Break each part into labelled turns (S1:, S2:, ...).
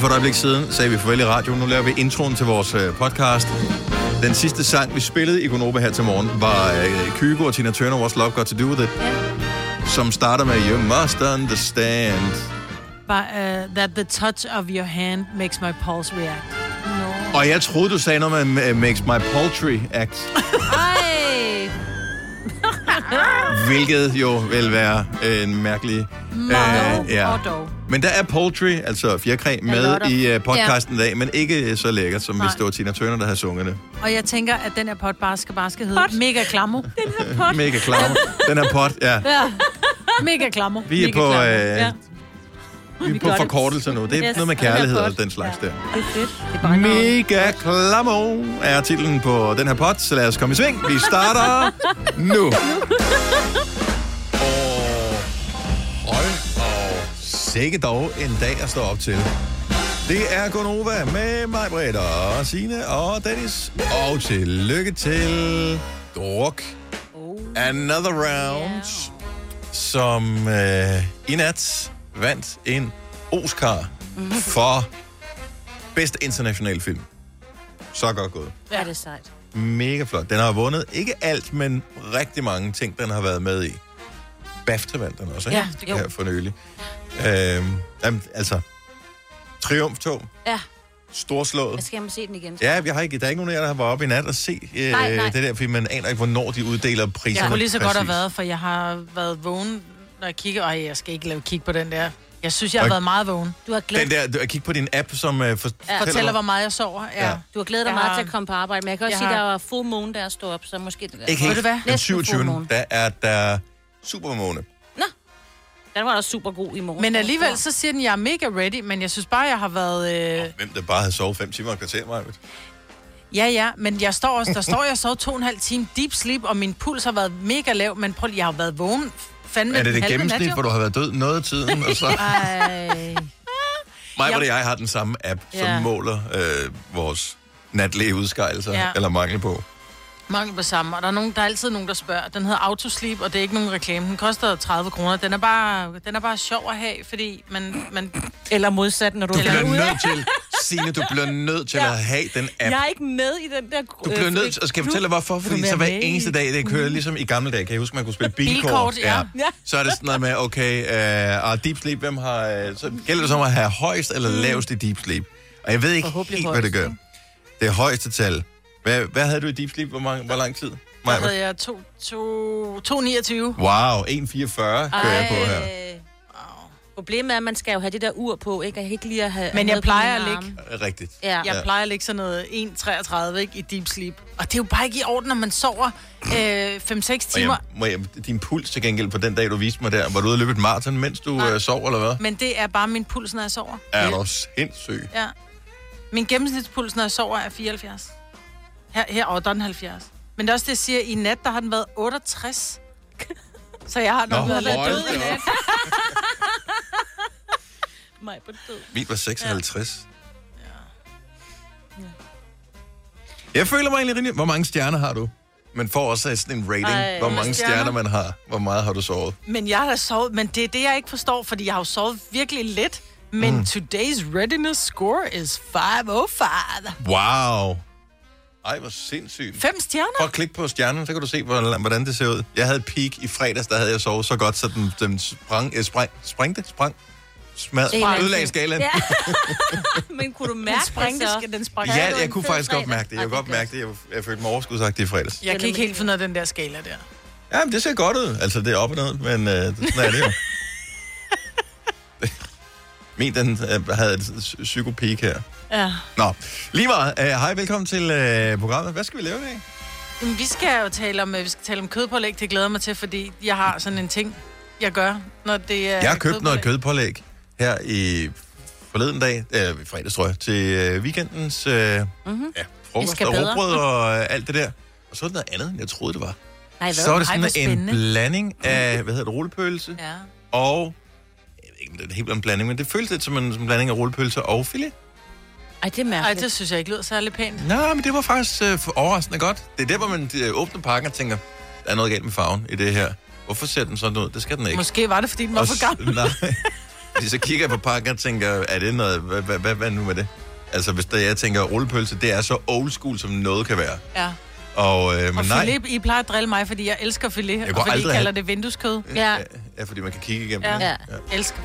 S1: Lige for et øjeblik siden sagde vi farvel i radioen. Nu laver vi introen til vores øh, podcast. Den sidste sang, vi spillede i Gonova her til morgen, var øh, Kygo og Tina Turner, What's Love Got To Do With It,
S2: Ja.
S1: som starter med You Must Understand.
S3: But, uh, that the touch of your hand makes my pulse react.
S2: No.
S1: Og jeg troede, du sagde noget med uh, Makes My Poultry Act,
S2: Ej.
S1: Hvilket jo vil være øh, en mærkelig...
S3: Dog,
S1: ja.
S3: og dog.
S1: Men der er poultry, altså fjerkræ, med i uh, podcasten i dag, men ikke så lækkert, som
S3: Nej.
S1: hvis det var Tina Turner, der havde sunget det.
S3: Og jeg tænker, at den her pot bare skal, bare skal hedde
S2: Pot.
S3: Mega Klammo.
S1: Mega klammer. Den her pot, ja.
S3: Ja. Mega Klammo.
S1: Vi er
S3: Mega
S1: på, øh,
S3: Klammo.
S2: Ja.
S1: Vi er på forkortelser nu. Det er
S2: Yes,
S1: noget med kærlighed og den slags der.
S2: Det er fedt. Det er bare.
S1: Mega Klamo er titlen på den her pot, så lad os komme i sving. Vi starter nu. Og hold og sikke dog en dag at stå op til. Det er Gonova med mig, Britt og Signe og Dennis. Og tillykke til Druk. Another Round, som øh, i nat vandt en Oscar for bedste international film. Så godt gået.
S2: Ja, det er sejt.
S1: Mega flot. Den har vundet ikke alt, men rigtig mange ting, den har været med i. BAFTA vandt den også, ikke?
S2: Ja, det- jo.
S1: Her for nylig. Øhm, jamen, altså, triumftog,
S2: Ja,
S1: storslået.
S2: jeg skal hjem og se den igen.
S1: Ja, vi har ikke, der er ikke nogen af jer, der været oppe i nat og se øh,
S2: Nej, nej.
S1: det der, fordi man aner ikke, hvornår de uddeler priserne.
S3: Jeg kunne lige så godt have
S1: præcis.
S3: været, for jeg har været vågen, når jeg kigger. Ej, jeg skal ikke lave kig på den der. Jeg synes, jeg har
S1: Og-
S3: været meget vågen.
S2: Du har glædet,
S1: Den der, du, kig på din app, som øh, for, ja,
S3: Fortæller, hvor meget jeg sover. Ja.
S2: Du har glædet dig
S3: Jeg
S2: meget
S3: har-
S2: til at komme på arbejde, men jeg kan også
S3: Jeg
S2: sige,
S3: har-
S2: der var full moon, der stod op, så måske det der.
S1: Ikke helt. Den
S2: Næsten
S1: 27.
S2: fuldmåne.
S1: Der er der supermåne.
S2: Nå, den var da super god i morgen.
S3: Men alligevel, så siger den, jeg er mega ready, men jeg synes bare, jeg har været... Øh...
S1: Hvem der bare havde sovet fem timer og kvarter, mig.
S3: Ja, ja, men jeg står også, der står, jeg sov to og en halv time deep sleep, og min puls har været mega lav, men prøv lige, jeg har været vågen fandme
S1: Er det det gennemsnit,
S3: nat,
S1: hvor du har været død noget af tiden? Og så
S2: Ej.
S1: mig og jeg har den samme app, som
S2: Ja.
S1: måler øh, vores natlige udskejelser,
S3: Ja.
S1: eller mangel på.
S3: Mange på samme, og der er, nogen, der er altid nogen, der spørger. Den hedder Autosleep, og det er ikke nogen reklame. Den koster 30 kroner. Den er bare, den er bare sjov at have, fordi man... man
S2: Eller modsat, når du,
S1: Du
S2: er
S1: bliver nødt til, Signe, du bliver nødt til at have den app.
S2: Jeg er ikke med i den der...
S1: Du bliver nødt til, og skal jeg fortælle dig hvorfor? Fordi så hver eneste dag, det kører ligesom i gamle dage, kan jeg huske, man kunne spille bilkort.
S3: Bilkort, ja.
S2: Ja.
S1: Så er det sådan noget med, okay, uh, og deep sleep, hvem har... Uh, så gælder det som at have højst eller lavest i deep sleep. Og jeg ved ikke helt, hvad det gør. Det er højeste tal. Hvad, hvad havde du i deep sleep? Hvor, mange, hvor lang tid?
S3: Der
S1: Maja?
S3: havde jeg to, to, 229.
S1: Wow, 1,44 kører jeg på her.
S2: Problemet er, at man skal jo have det der ur på, ikke? Jeg kan ikke lige at have...
S3: Men jeg plejer at ligge-
S1: Rigtigt.
S2: Ja.
S3: Jeg
S1: Ja.
S3: plejer at ligge sådan noget 1,33 ikke, i deep sleep. Og det er jo bare ikke i orden, når man sover øh, 5-6
S1: Og
S3: timer.
S1: jeg, må jeg, din puls til gengæld på den dag, du viste mig der, var du ude og løbe et maraton, mens du uh, sov, eller hvad?
S3: Men det er bare min puls, når jeg sover.
S1: Er du sindssyg?
S3: Ja. Min gennemsnitspuls, når jeg sover, er 74. Her, her og der er den 70. Men det er også det, jeg siger, i nat, der har den været 68. Så jeg har nok
S1: Nå,
S3: været
S1: hold
S3: død i
S1: da
S3: nat.
S2: Mig på død.
S1: Min var 56. Jeg føler mig egentlig rimelig... Hvor mange stjerner har du? Man får også sådan en rating.
S2: Ej,
S1: hvor
S2: hvor
S1: mange
S3: stjerner?
S1: stjerner man har. Hvor meget har du sovet?
S3: Men jeg har da sovet, men det er det, jeg ikke forstår, fordi jeg har jo sovet virkelig lidt. Men mm. today's readiness score is 505.
S1: Wow. Ej, hvor sindssygt.
S3: Fem stjerner?
S1: Prøv at klikke på stjernen, så kan du se, hvordan det ser ud. Jeg havde et peak i fredags, der havde jeg sovet så godt, så den, den sprang, øh, sprang, sprængte, sprang, smad, ødelagde skalaen.
S2: Ja. Men kunne du
S3: Den
S2: mærke
S3: sprængte,
S2: det så?
S3: den sprang.
S1: Ja, jeg kunne faktisk godt
S2: fredag?
S1: mærke det. Jeg kunne godt
S2: det
S1: mærke det. Jeg, jeg følte mig overskudsagtig i fredags.
S3: Jeg kan ikke helt finde ud af den der skala der.
S1: Ja, men det ser godt ud. Altså, det er op og ned, men øh, sådan er det jo. Min, den øh, havde et psy- psykopeak her.
S3: Ja.
S1: Nå, lige meget. Øh, Hej, velkommen til øh, programmet. Hvad skal vi lave i dag?
S3: Jamen, vi skal jo tale om, øh, vi skal tale om kødpålæg. Det glæder mig til, fordi jeg har sådan en ting, jeg gør, når det er
S1: Jeg har købt noget
S3: kødpålæg.
S1: kødpålæg her i forleden dag, øh, fredags tror jeg, til øh, weekendens øh,
S2: Mhm.
S1: ja, frokost
S2: skal
S1: og
S2: bedre.
S1: råbrød og øh, alt det der. Og så er det noget andet, end jeg troede, det var.
S2: Nej, hvad?
S1: Så er det
S3: Ej,
S1: sådan
S3: hvor
S1: en
S3: spændende.
S1: blanding af, hvad hedder det, rullepølse
S3: Ja.
S1: og... det er helt en blanding, men det føles lidt som en, som en blanding af rullepølse og filet.
S2: Ej, det er
S3: Ej,
S2: mærkeligt.
S3: det synes jeg ikke lyder særlig pænt.
S1: Nej, men det var faktisk øh, overraskende godt. Det er der, hvor man øh, åbner pakken og tænker, der er noget galt med farven i det her. Hvorfor ser den sådan ud? Det skal den ikke.
S3: Måske var det, fordi den var
S1: Og
S3: for gammel.
S1: Nej. Fordi så kigger jeg på pakken og tænker, er det noget, hvad, hvad, hvad, hvad nu med det? Altså, hvis der, jeg tænker, rullepølse, det er så old school, som noget kan være.
S3: Ja.
S1: Og, øh, men
S3: Og
S1: nej,
S3: filet, I plejer at drille mig, fordi jeg elsker filet,
S1: Jeg
S3: og fordi I kalder
S1: have-
S3: det vindueskød.
S2: Ja.
S1: ja, fordi man kan kigge igennem
S3: Ja.
S1: det.
S2: Ja.
S3: ja. Elsker.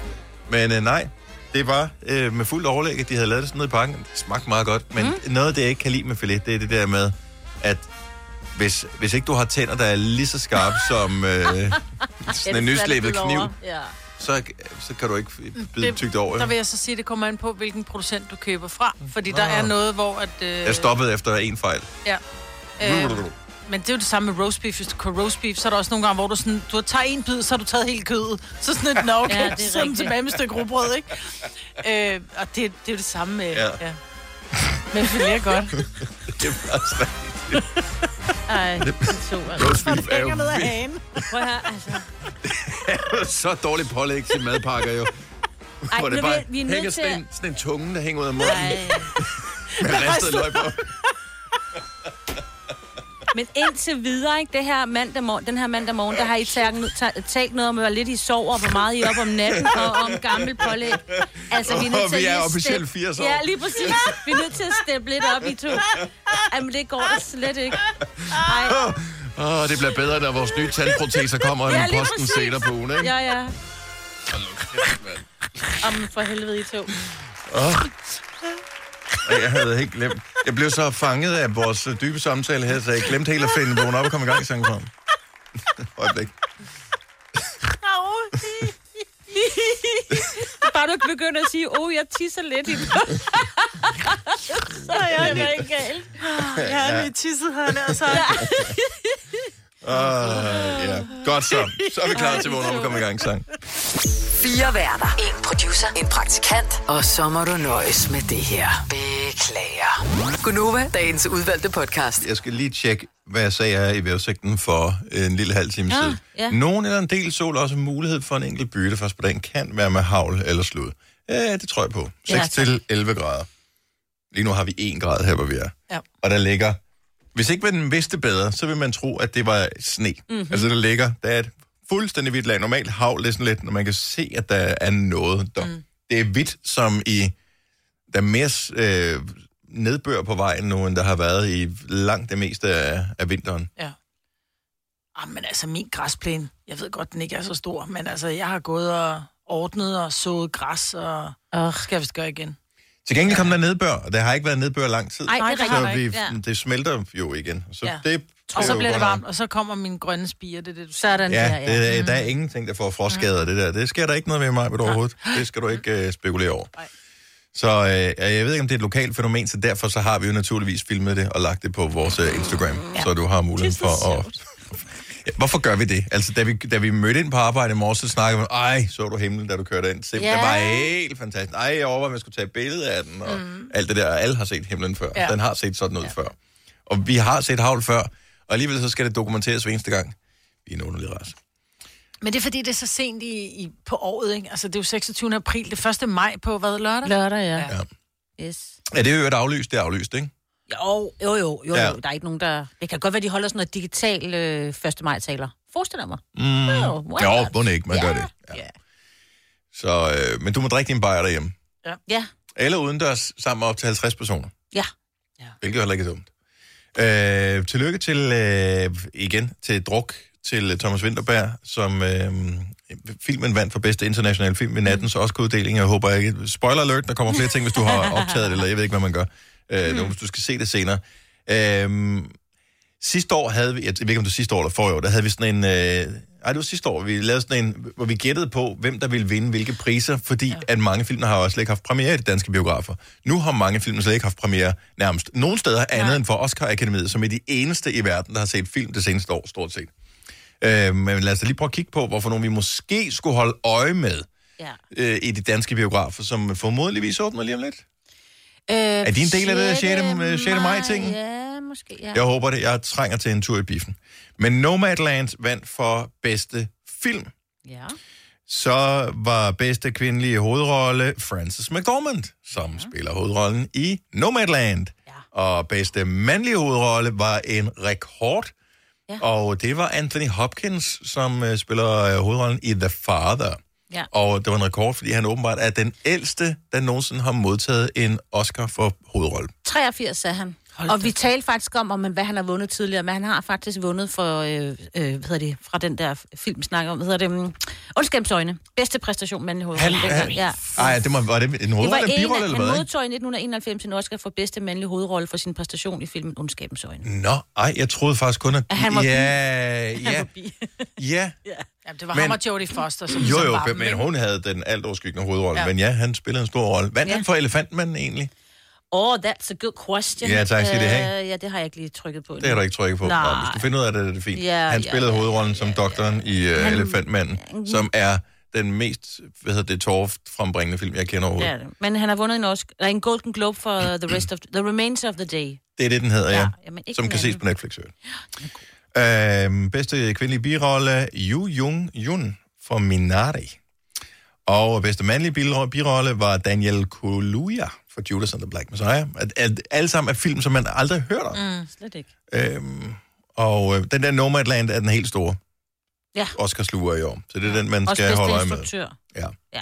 S1: Men øh, nej, det var øh, med fuldt overlæg, at de havde lavet det sådan noget i pakken. Det smagte meget godt, men mm. noget af det, jeg ikke kan lide med filet, det er det der med, at hvis, hvis ikke du har tænder, der er lige så skarpe som øh, sådan en nyslæbet kniv,
S2: Ja.
S1: så, så kan du ikke bide
S3: Det-
S1: tygt over.
S3: Der vil jeg så sige, at det kommer an på, hvilken producent du køber fra. Fordi der er noget, hvor... At, øh,
S1: Jeg stoppede efter en fejl.
S3: Ja. Øh, men det er jo det samme med roast beef. Hvis du køber roast beef, så er der også nogle gange, hvor du, sådan, du tager en bid, så har du taget hele kødet. Så sådan et, nå okay,
S2: Ja, det er
S3: er tilbage med et stykke rugbrød, ikke? øh, og det, det er jo det samme med...
S1: Ja.
S3: Ja. Men filet er godt.
S1: Det er faktisk rigtigt.
S2: Ej, det to, altså.
S1: Roast beef er jo
S3: ned af
S1: vildt.
S3: hagen.
S2: Prøv at høre, altså.
S1: så dårligt pålæg til madpakker jo.
S2: Ej,
S1: Hvor det bare
S2: vil- vi er
S1: hænger sådan, en, sådan en tunge, der hænger ud af munden
S2: Ej.
S1: med ristet løg på.
S2: Men indtil videre, ikke, det her mandag morgen, den her mandag morgen, der har I talt, ta- talt noget om, hvor lidt I sover, og hvor meget I er op om natten, og om gammel pålæg. Altså, vi er nødt til
S1: vi
S2: at
S1: er officielt
S2: step-
S1: 80 år.
S2: Ja, lige præcis. Vi er nødt til at steppe lidt op, I to. Jamen, det går slet ikke. Ej,
S1: Åh, oh, det bliver bedre, når vores nye tandproteser kommer
S2: Ja, lige
S1: posten senere på ugen, ikke?
S2: ja, ja. Om for helvede, I to.
S1: Ej, Jeg havde helt glemt. Jeg blev så fanget af vores dybe samtale her, så jeg glemte helt at finde vågen op og komme i gang i sangen for ham. Øjeblik.
S2: Bare du ikke begynder at sige, åh, oh, jeg tisser lidt i den. så er jeg det ikke galt.
S3: Jeg har lige tisset herne, og så...
S1: Uh, ja. Godt så. Så er vi klar til vågen op og komme i gang sang.
S4: Fire værter. En producer. En praktikant. Og så må du nøjes med det her. Beklager. Gunova, dagens udvalgte podcast.
S1: Jeg skal lige tjekke, hvad jeg sagde her i vejrudsigten for en lille halv time
S2: Ja,
S1: siden.
S2: ja.
S1: Nogen eller en del sol også mulighed for en enkelt bytte først på dagen kan være med havl eller slud. Ja, det tror jeg på. 6
S2: Ja,
S1: til 11 grader. Lige nu har vi 1 grad her, hvor vi er.
S3: Ja.
S1: Og der ligger... Hvis ikke man vidste bedre, så vil man tro, at det var sne.
S2: Mhm.
S1: Mm-hmm. Altså, der ligger... Der er et fuldstændig hvidt lag. Normalt havl det er sådan lidt, når man kan se, at der er noget. Der. Mm. Det er hvidt, som i... Der er mere øh, nedbør på vejen nu, end der har været i langt det meste af, af vinteren.
S3: Ja. Ah, men altså, min græsplæne, jeg ved godt, den ikke er så stor, men altså, jeg har gået og ordnet og sået græs, og
S2: Åh.
S3: skal jeg vist gøre igen.
S1: Til gengæld kom der nedbør, og der har ikke været nedbør lang tid.
S2: Ej, det
S1: så vi,
S2: ikke. Ja.
S1: det smelter jo igen. Så
S3: Ja.
S1: det
S3: Og så bliver det varmt, og så kommer min grønne spire, det er det.
S2: Sådan
S1: Ja,
S2: der, ja.
S1: det, er- der er ingenting, der får frostskader af det der. Det sker der ikke noget ved mig overhovedet. Det skal du ikke uh, spekulere over.
S3: Nej.
S1: Så øh, jeg ved ikke, om det er et lokalt fænomen, så derfor så har vi jo naturligvis filmet det og lagt det på vores uh, Instagram, ja. så du har mulighed
S2: Det så
S1: for at... Hvorfor gør vi det? Altså, da vi, da vi mødte ind på arbejde i morges, så snakkede vi, ej, så du himlen, da du kørte ind. Se,
S2: Ja.
S1: Det var helt fantastisk. Ej, jeg overvejede, om jeg skulle tage et billede af den, og mm. alt det der. Alle har set himlen før. Ja. Den har set sådan ud ja. før. Og vi har set havl før, og alligevel så skal det dokumenteres hver eneste gang. Vi er en underlig race.
S3: Men det er fordi, det er så sent i, i, på året, ikke? Altså, det er jo 26. april, det 1. maj på, hvad, lørdag?
S2: Lørdag, ja.
S3: Ja.
S1: Ja.
S2: Yes.
S1: Ja, det er jo et aflyst, det er aflyst, ikke?
S2: Jo, jo, jo, jo,
S1: Ja.
S2: jo. Der er ikke nogen, der... Det kan godt være, de holder sådan noget digital øh, 1. maj-taler. Forestil dig mig.
S1: Mm.
S2: Jo,
S1: Jo, må ikke, man
S2: Ja.
S1: gør det. Ja.
S2: Ja.
S1: Så, øh, men du må drikke din bajer derhjemme.
S2: Ja,
S1: Eller udendørs sammen med op til 50 personer.
S2: ja.
S1: Hvilket heller ikke er dumt. Øh, tillykke til, øh, igen, til Druk, til Thomas Winterberg, som øh, filmen vandt for bedste internationale film ved nattens Oscar-uddeling. Jeg håber ikke... Spoiler alert, der kommer flere ting, hvis du har optaget det, eller jeg ved ikke, hvad man gør. Øh, mm. Hvis du skal se det senere. Øh, sidste år havde vi, jeg ved ikke, om det var sidste år eller forrige år, der havde vi sådan en... Øh, ej, det var sidste år, vi lavede sådan en, hvor vi gættede på, hvem der ville vinde hvilke priser, fordi ja. at mange film har også slet ikke haft premiere i de danske biografer. Nu har mange film slet ikke haft premiere nærmest nogle steder andet
S2: Nej.
S1: end for Oscar Akademiet, som er de eneste i verden, der har set film det seneste år, stort set. Øh, men lad os da lige prøve at kigge på, hvorfor nogle vi måske skulle holde øje med
S2: ja.
S1: øh, i de danske biografer, som formodentligvis åbner lige om lidt.
S2: Øh,
S1: Er de en del af det 6. øh, 6. maj-tingen?
S2: Ja, måske, ja.
S1: Jeg håber det. Jeg trænger til en tur i biffen. Men Nomadland vandt for bedste film.
S2: Ja.
S1: Så var bedste kvindelige hovedrolle Frances McDormand, som ja. spiller hovedrollen i Nomadland.
S2: Ja.
S1: Og bedste mandlige hovedrolle var en rekord.
S2: Ja.
S1: Og det var Anthony Hopkins, som uh, spiller uh, hovedrollen i The Father.
S2: Ja.
S1: Og det var en rekord, fordi han åbenbart er den ældste, der nogensinde har modtaget en Oscar for hovedrolle.
S2: 83 sagde han.
S3: Hold
S2: og
S3: da
S2: vi talte faktisk om, om, hvad han har vundet tidligere, men han har faktisk vundet for, øh, øh, hvad hedder det, fra den der film, vi snakker om, hvad hedder det, um, Ondskabsøjne. Bedste præstation, mandlig hovedrolle.
S1: Han- han-
S2: ja.
S1: Ej, det må, var det en
S2: Det var
S1: hovedrolle eller
S2: en,
S1: birolle, eller
S2: han
S1: hvad? ikke?
S2: modtog i 1991 en Oscar for bedste mandlige hovedrolle for sin præstation i filmen Ondskabens Øjne.
S1: Nå, ej, jeg troede faktisk kun, at...
S2: At han var bi.
S1: ja,
S2: Han
S1: ja,
S2: var bi.
S1: ja.
S3: Ja, det var
S1: Men-
S3: ham og Jodie Foster, som
S1: Jo,
S3: ligesom
S1: jo,
S3: var dem,
S1: men
S3: ikke?
S1: hun havde den alt overskyggende hovedrolle.
S3: Ja.
S1: Men ja, han spillede en stor rolle. Vandt
S2: Ja.
S1: han for Elefantmanden egentlig?
S2: Oh, that's a good question.
S1: Ja, tak skal I have.
S2: Øh, ja, det har jeg ikke lige trykket på.
S1: Det har du ikke trykket på.
S2: Nej.
S1: Nå, hvis du finder ud af det, er det fint.
S2: Ja,
S1: han
S2: ja,
S1: spillede
S2: ja,
S1: hovedrollen som doktoren i uh, Elefantmanden, som er den mest, hvad hedder det, tårft frembringende film, jeg kender
S2: Det
S1: overhovedet.
S2: er det. Men han har vundet en, Oscar, en Golden Globe for The Rest of the Remains of the Day.
S1: Det er det, den hedder, ja.
S2: Ja,
S1: ja
S2: jamen, ikke
S1: som kan ses
S2: anden.
S1: på Netflix. Ja, øhm, bedste kvindelige birolle, Yu Jung Yun for Minari. Og bedste mandlige birolle var Daniel Kaluuya for Judas and the Black Messiah. At, at, alle sammen er film, som man aldrig har hørt om.
S2: Mm, slet ikke.
S1: Øhm, og øh, den der Nomadland er den helt store.
S2: Ja.
S1: Oscarsluger i år. Så det er den, man skal holde øje med. Ja.
S2: Ja.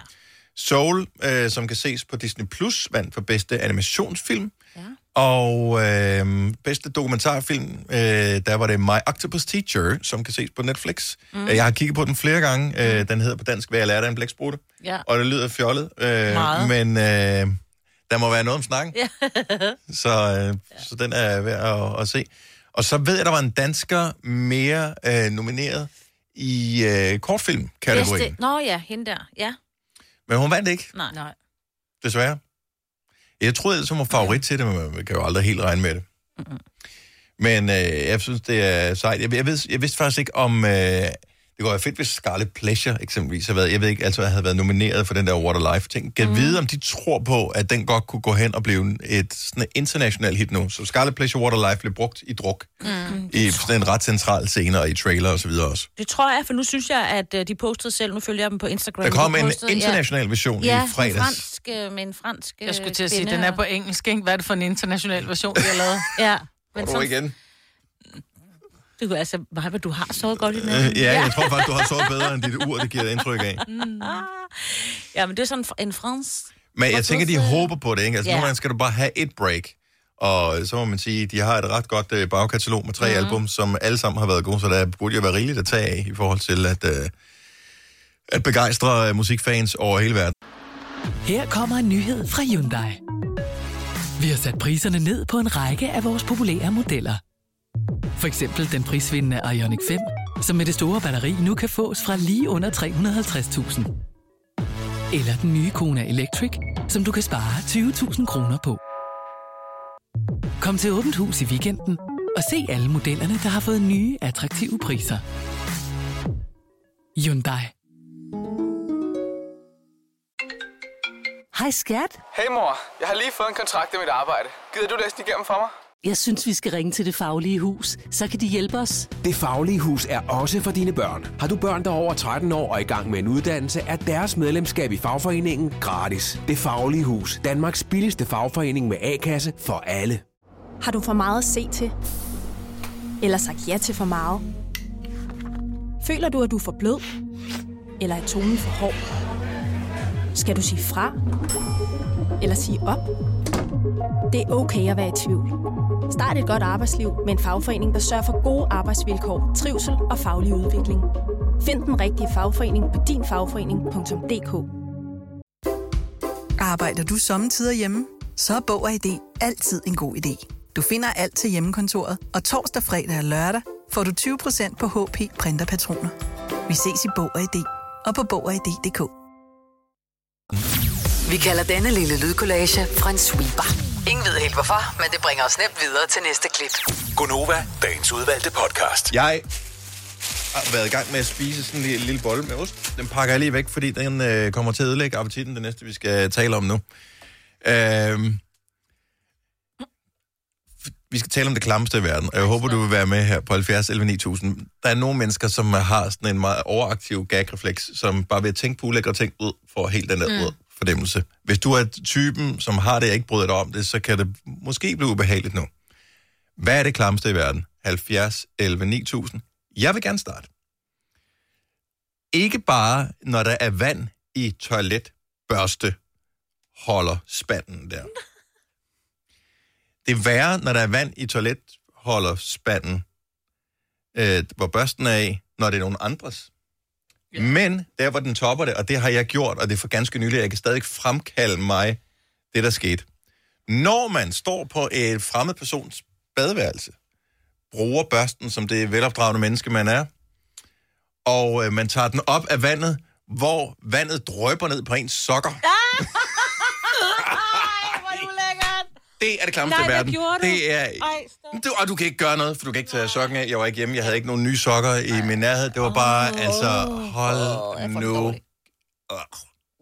S1: Soul, øh, som kan ses på Disney Plus, vandt for bedste animationsfilm.
S2: Ja.
S1: Og øh, bedste dokumentarfilm, øh, der var det My Octopus Teacher, som kan ses på Netflix. Mm. Jeg har kigget på den flere gange. Øh, den hedder på dansk, hvad jeg lærte af en blæksprutte.
S2: Ja.
S1: Og det lyder fjollet. Øh,
S3: Meget.
S1: Men øh, der må være noget om snakken.
S2: Ja.
S1: så, øh, så den er værd at, at se. Og så ved jeg, der var en dansker mere øh, nomineret i øh, kortfilm-kategorien.
S2: Bedste... Nå ja, hende der. Ja.
S1: Men hun vandt ikke,
S2: Nej.
S3: Nej.
S1: desværre. Jeg troede ellers, hun var favorit til det, men man kan jo aldrig helt regne med det. Men øh, jeg synes, det er sejt. Jeg, jeg, ved, jeg vidste faktisk ikke om... Øh, kunne være fedt, hvis Scarlet Pleasure eksempelvis havde været, jeg ved ikke, altså havde været nomineret for den der Water Life ting. Kan mm. vide, om de tror på, at den godt kunne gå hen og blive et sådan et internationalt hit nu. Så Scarlet Pleasure Water Life blev brugt i druk. Mm. I sådan en ret central scene og i trailer og så videre også.
S2: Det tror jeg, for nu synes jeg, at øh, de postede selv, nu følger jeg dem på Instagram.
S1: Der kom
S2: de
S1: en
S2: postede,
S1: international version
S2: ja,
S1: i
S2: ja,
S1: fredags.
S2: med fransk, øh, med en fransk øh,
S3: Jeg skulle til at sige, den er på engelsk, ikke? Hvad er det for en international version, de har lavet?
S2: Ja.
S1: Men du igen?
S2: Du, altså, hvad du har sovet godt i den.
S1: Øh, ja, jeg tror faktisk, du har sovet bedre end dit ur, det giver indtryk af.
S2: Ja, men det er sådan en fransk.
S1: Men jeg tænker, de håber på det, ikke? Altså,
S2: ja.
S1: nogle gange skal du bare have et break. Og så må man sige, de har et ret godt øh, bagkatalog med tre mm. album, som alle sammen har været gode, så der burde jo være rigeligt at tage af i forhold til at, øh, at begejstre øh, musikfans over hele verden.
S5: Her kommer en nyhed fra Hyundai. Vi har sat priserne ned på en række af vores populære modeller. For eksempel den prisvindende Ioniq 5, som med det store batteri nu kan fås fra lige under 350.000. Eller den nye Kona Electric, som du kan spare 20.000 kroner på. Kom til Åbent Hus i weekenden og se alle modellerne, der har fået nye, attraktive priser. Hyundai.
S6: Hej skat.
S7: Hey mor, jeg har lige fået en kontrakt i mit arbejde. Gider du læse den igennem for mig?
S6: Jeg synes, vi skal ringe til Det Faglige Hus. Så kan de hjælpe os.
S8: Det Faglige Hus er også for dine børn. Har du børn, der er over 13 år og i gang med en uddannelse, er deres medlemskab i fagforeningen gratis. Det Faglige Hus. Danmarks billigste fagforening med A-kasse for alle.
S9: Har du for meget at se til? Eller sagt ja til for meget? Føler du, at du er for blød? Eller er tonen for hård? Skal du sige fra? Eller sige op? Det er okay at være i tvivl. Start et godt arbejdsliv med en fagforening, der sørger for gode arbejdsvilkår, trivsel og faglig udvikling. Find den rigtige fagforening på dinfagforening.dk
S10: Arbejder du sommetider hjemme? Så er Bog og ID altid en god idé. Du finder alt til hjemmekontoret, og torsdag, fredag og lørdag får du 20% på HP Printerpatroner. Vi ses i Bog og ID og på Bog og ID.dk.
S4: Vi kalder denne lille lydkollage en sweeper. Ingen ved helt hvorfor, men det bringer os nemt videre til næste klip.
S11: Gunova, dagens udvalgte podcast.
S1: Jeg har været i gang med at spise sådan en lille, lille bolle med ost. Den pakker jeg lige væk, fordi den øh, kommer til at ødelægge appetitten, det næste, vi skal tale om nu. Øhm, vi skal tale om det klammeste i verden, og jeg håber, du vil være med her på 70 11 9000. Der er nogle mennesker, som har sådan en meget overaktiv gagrefleks, som bare ved at tænke på ulækre ting ud, får helt den der mm fornemmelse. Hvis du er typen, som har det, jeg ikke bryder dig om det, så kan det måske blive ubehageligt nu. Hvad er det klammeste i verden? 70 11 9000. Jeg vil gerne starte. Ikke bare, når der er vand i toiletbørste holder spanden der. Det er værre, når der er vand i toiletholder spanden, øh, hvor børsten er af, når det er nogen andres. Ja. Men der, hvor den topper det, og det har jeg gjort, og det er for ganske nylig, jeg kan stadig fremkalde mig det, der skete. Når man står på et fremmed persons badeværelse, bruger børsten som det velopdragende menneske, man er, og øh, man tager den op af vandet, hvor vandet drøber ned på ens sokker. Det er det klammeste
S2: Nej,
S1: i verden.
S2: gjorde du?
S1: Det er...
S2: Ej,
S1: Du, og du kan ikke gøre noget, for du kan ikke tage sokken af. Jeg var ikke hjemme, jeg havde ikke nogen nye sokker i min nærhed. Det var bare, oh, altså, hold nu. Ugh.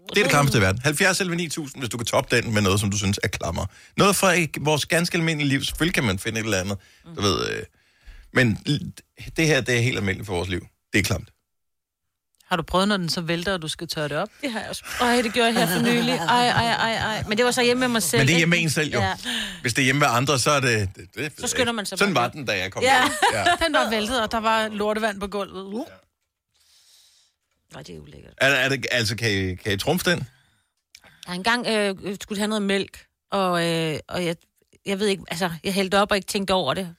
S1: Det er det klammeste i verden. 70 11 9000, hvis du kan toppe den med noget, som du synes er klammer. Noget fra ikke- vores ganske almindelige liv. Selvfølgelig kan man finde et eller andet, du ved. Øh. Men det her, det er helt almindeligt for vores liv. Det er klamt.
S3: Har du prøvet, når den så vælter, og du skal tørre det op?
S2: Det har jeg også. Ej, det gjorde jeg her for nylig. Ej, ej, ej, ej. Men det var så hjemme med mig selv.
S1: Men det er hjemme med en selv, jo.
S2: Ja.
S1: Hvis det er hjemme med andre, så er det... det, det
S2: Så skynder man sig
S1: Sådan var den, da jeg kom
S3: Ja.
S1: Ja.
S3: Den var væltet, og der var lortevand på gulvet. Uh.
S2: Nej, det er ulækkert.
S1: Er, er det, altså, kan I, kan I trumfe den?
S2: Jeg engang øh, skulle have noget mælk, og, øh, og jeg, jeg ved ikke, altså, jeg hældte op og ikke tænkte over det.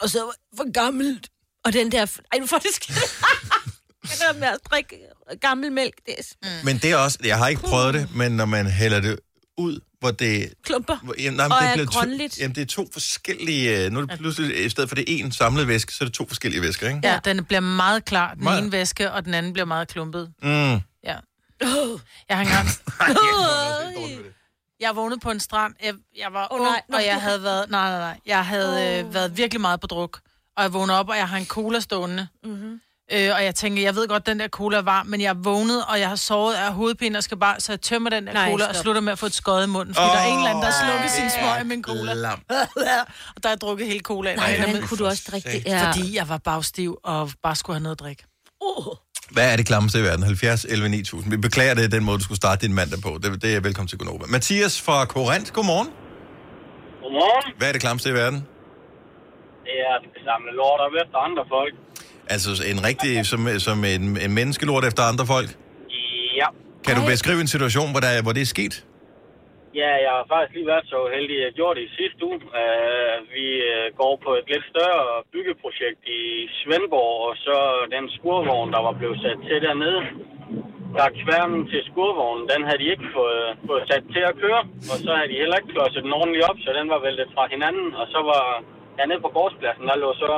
S2: Og så var for gammelt. Og den der... Ej, nu får det skidt. det der med at drikke gammel mælk, det er mm.
S1: Men det er også... Jeg har ikke prøvet det, men når man hælder det ud, hvor det...
S2: klumper.
S1: Hvor, jamen, nej, men
S2: Og
S1: det
S2: er
S1: bliver
S2: grønligt.
S1: To, jamen, det er to forskellige... øh, Nu er det pludselig, i stedet for det er en samlet væske, så er det to forskellige væsker, ikke?
S3: Ja, den bliver meget klar, den
S1: Meget.
S3: ene væske, og den anden bliver meget klumpet.
S1: Mm.
S3: Ja. Jeg har engang... Jeg vågnede på en strand. Jeg, jeg var
S2: Åh,
S3: ung,
S2: nej.
S3: Og jeg havde været... Nej, nej, nej. Jeg havde øh, været virkelig meget på druk. Og jeg vågnede op, og jeg har en cola stående.
S2: Mm-hmm.
S3: Øh, og jeg tænker, jeg ved godt, den der cola er varm, men jeg er vågnet, og jeg har sovet af hovedpine, og skal bare, så jeg tømmer den der
S2: Nej,
S3: cola, og
S2: stop.
S3: slutter med at få et skod i munden, fordi oh, der er en eller anden, der har slukket sin smøg i min cola.
S1: Lam.
S3: og der er jeg drukket hele colaen.
S2: Nej,
S3: Og
S2: men kunne du også drikke det?
S3: Ja. Fordi jeg var bagstiv, og bare skulle have noget at drikke.
S2: Uh.
S1: Hvad er det klammeste i verden? 70, 11, 9000. Vi beklager det, den måde, du skulle starte din mandag på. Det, det er velkommen til Gunova. Mathias fra Korinth, godmorgen.
S12: Godmorgen.
S1: Hvad er det klammeste i verden?
S12: Det er at samle lort op efter andre folk.
S1: Altså en rigtig, som, som en, en menneskelort efter andre folk?
S12: Ja.
S1: Kan du beskrive en situation, hvor, der, hvor det er sket?
S12: Ja, jeg har faktisk lige været så heldig, at jeg gjorde det i sidste uge. Uh, vi uh, går på et lidt større byggeprojekt i Svendborg, og så den skurvogn, der var blevet sat til dernede. Der kværnen til skurvognen, den havde de ikke fået, fået sat til at køre, og så havde de heller ikke klodset den ordentligt op, så den var væltet fra hinanden, og så var hernede på gårdspladsen, der lå så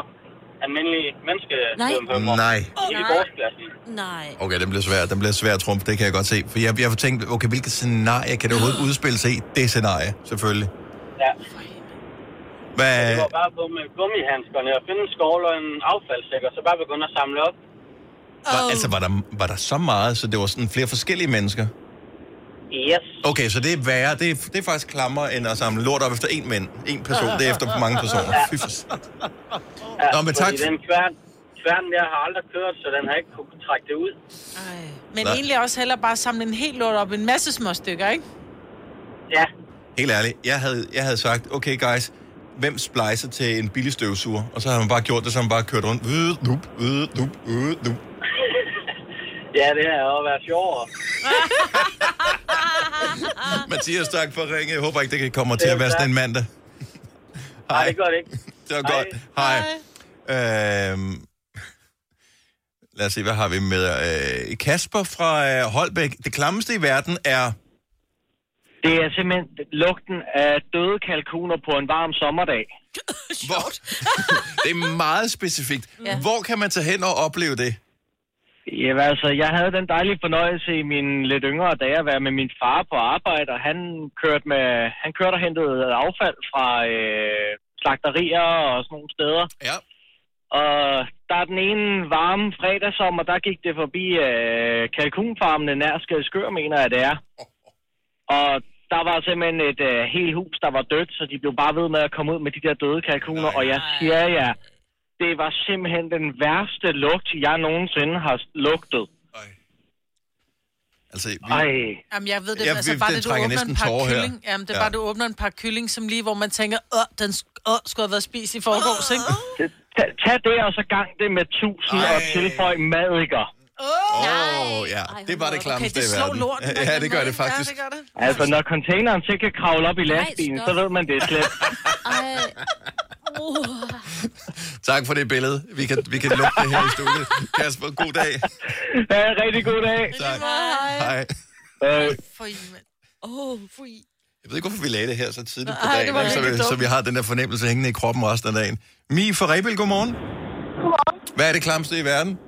S12: almindelige menneskesvømhømmer
S1: Nej.
S12: i gårdspladsen.
S2: Nej.
S1: Okay, den bliver svær. Den bliver svær at trumfe, det kan jeg godt se. For jeg, jeg har tænkt, okay, hvilket scenarie kan det overhovedet udspille sig i? Det scenarie, selvfølgelig.
S12: Ja.
S1: Hvad,
S12: Det var bare på med gummihandskerne og finde en skål og en affaldssæk, og så bare begynde at samle op.
S1: var, altså, var der, var der så meget, så det var sådan flere forskellige mennesker?
S12: Yes.
S1: Okay, så det er værre. Det er, det er faktisk klammer end at samle lort op efter en mænd. En person, det er efter for mange personer. Fy for sat.
S12: Ja,
S1: Nå, men tak.
S12: Den kværn, kværn der har aldrig kørt, så den har ikke kunne trække det ud.
S3: Men
S1: Nej.
S3: egentlig også hellere bare samle en helt lort op, en masse små stykker, ikke?
S12: Ja.
S1: Helt ærligt, jeg havde, jeg havde sagt, okay guys, hvem splicer til en billig støvsuger? Og så har man bare gjort det, så har man bare kørt rundt. Øh, nup, øh, nup, øh, nup.
S12: Ja, det har jo været sjovere.
S1: Mathias, tak for at ringe. Jeg håber ikke, det kan komme til at være sådan en mandag.
S12: Nej, det gør det ikke.
S1: Det var godt. Hej. Øhm, lad os se, hvad har vi med? Øh, Kasper fra øh, Holbæk. Det klammeste i verden er...
S13: Det er simpelthen lugten af døde kalkuner på en varm sommerdag.
S1: Hvor? det er meget specifikt. Ja. Hvor kan man tage hen og opleve det?
S13: Jamen altså, jeg havde den dejlige fornøjelse i mine lidt yngre dage at være med min far på arbejde, og han kørte, med, han kørte og hentede affald fra øh, slagterier og sådan nogle steder.
S1: Ja.
S13: Og der er den ene varme fredagssommer, der gik det forbi øh, kalkunfarmene nær Skadskør, mener jeg det er. Og der var simpelthen et øh, helt hus, der var dødt, så de blev bare ved med at komme ud med de der døde kalkuner. Og jeg siger jer, det var simpelthen den værste lugt, jeg nogensinde har lugtet.
S1: Altså, vi,
S13: Ej.
S3: Jamen, jeg ved det,
S1: Ja,
S3: altså
S1: vi-
S3: bare
S1: det
S3: det, du åbner en par
S1: tårer her.
S3: kylling. Jamen, det er
S1: Ja.
S3: bare, du åbner en par kylling, som lige, hvor man tænker, åh, den åh, skulle have været spist i forgårs, ikke?
S13: Tag, tag det, og så gang det med tusind
S1: Ej.
S13: og tilføj madikker.
S3: Åh,
S1: Åh, oh, ja. Det var det klammeste
S3: Okay, det
S1: i
S3: slår
S1: verden.
S3: lorten
S1: Ja, det gør det faktisk.
S3: Ja, det gør det.
S13: Altså, når containeren så kan kravle op i lastbilen, så ved man, det er slet.
S1: Tak for det billede. Vi kan, vi kan lukke det her i studiet. Kasper, god dag.
S13: Ja, rigtig god dag.
S1: Tak.
S3: Hej.
S1: Hej.
S3: For mand. Åh, oh, for I.
S1: Jeg ved ikke, hvorfor vi lagde det her så tidligt på dagen, ikke? så, vi, så vi har den der fornemmelse hængende i kroppen resten af dagen. Mi fra Rebel, godmorgen.
S14: Godmorgen.
S1: Hvad er det klamste i verden?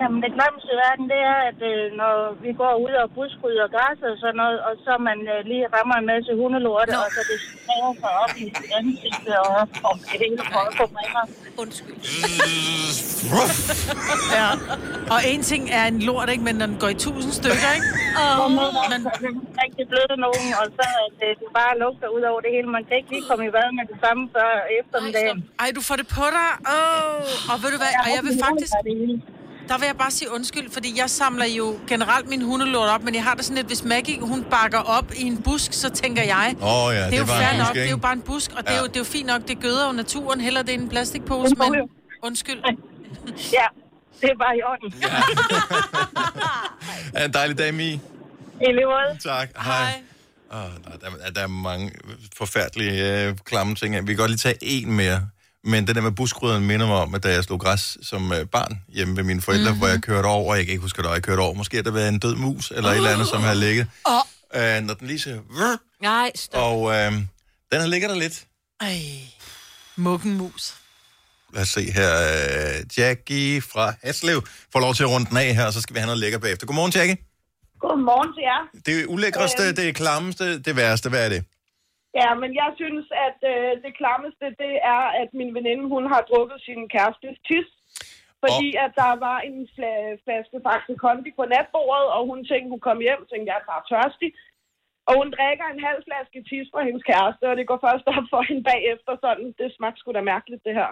S14: Jamen, det glemste i verden, det er, at øh, når vi går ud og buskrydder græs og sådan noget, og så man øh, lige rammer en masse hundelorte, og så det smager sig op i ansigtet og, og det hele at få mig.
S2: Undskyld.
S3: Ja. Og en ting er en lort, ikke? Men når den går i tusind stykker, ikke?
S14: Oh, men... rigtig bløde nogen, og så at øh, det bare lugter ud over det hele. Man kan ikke lige komme i bad med det samme før eftermiddagen.
S3: Ej, du får det på dig. Åh, og ved du hvad, og jeg vil faktisk... Der vil jeg bare sige undskyld, fordi jeg samler jo generelt min hundelort op, men jeg har det sådan lidt, hvis Maggie, hun bakker op i en busk, så tænker jeg,
S1: Åh oh, ja,
S3: det er
S1: det
S3: jo
S1: var
S3: fair nok,
S1: busk,
S3: det er jo bare en busk, og det, er
S1: Ja.
S3: jo, det er jo fint nok, det gøder jo naturen, heller det er en plastikpose, men undskyld.
S14: Ja, det er bare i orden.
S1: Ha' en dejlig dag, Mi.
S14: I lige måde.
S1: Tak. Hej. Oh, der, der, der er mange forfærdelige øh, klamme ting. Vi kan godt lige tage en mere. Men det der med buskrydderen minder mig om, at da jeg slog græs som øh, barn hjemme ved mine forældre, mm-hmm. hvor jeg kørte over, og jeg kan ikke huske, at jeg kørte over. Måske har der været en død mus, eller et eller andet, som har ligget.
S2: Åh.
S1: Øh, når den lige. "Vrr",
S2: Nej, stop.
S1: Og øh, den har ligget der lidt.
S3: Ej, muggenmus.
S1: Lad os se her. Øh, Jackie fra Haslev får lov til at runde den af her, og så skal vi have noget lækker bagefter. Godmorgen, Jackie.
S14: Godmorgen til jer.
S1: Det ulækreste,
S14: Øhm.
S1: det klammeste, det værste. Hvad er det?
S14: Ja, men jeg synes, at øh, det klammeste, det er, at min veninde, hun har drukket sin kærestes tis. Fordi at der var en fla- flaske Faxe Kondi på natbordet, og hun tænkte, hun kom hjem, tænkte, jeg er bare tørstig. Og hun drikker en halv flaske tis fra hendes kæreste, og det går først op for hende bagefter, sådan, det smagte sgu da mærkeligt, det her.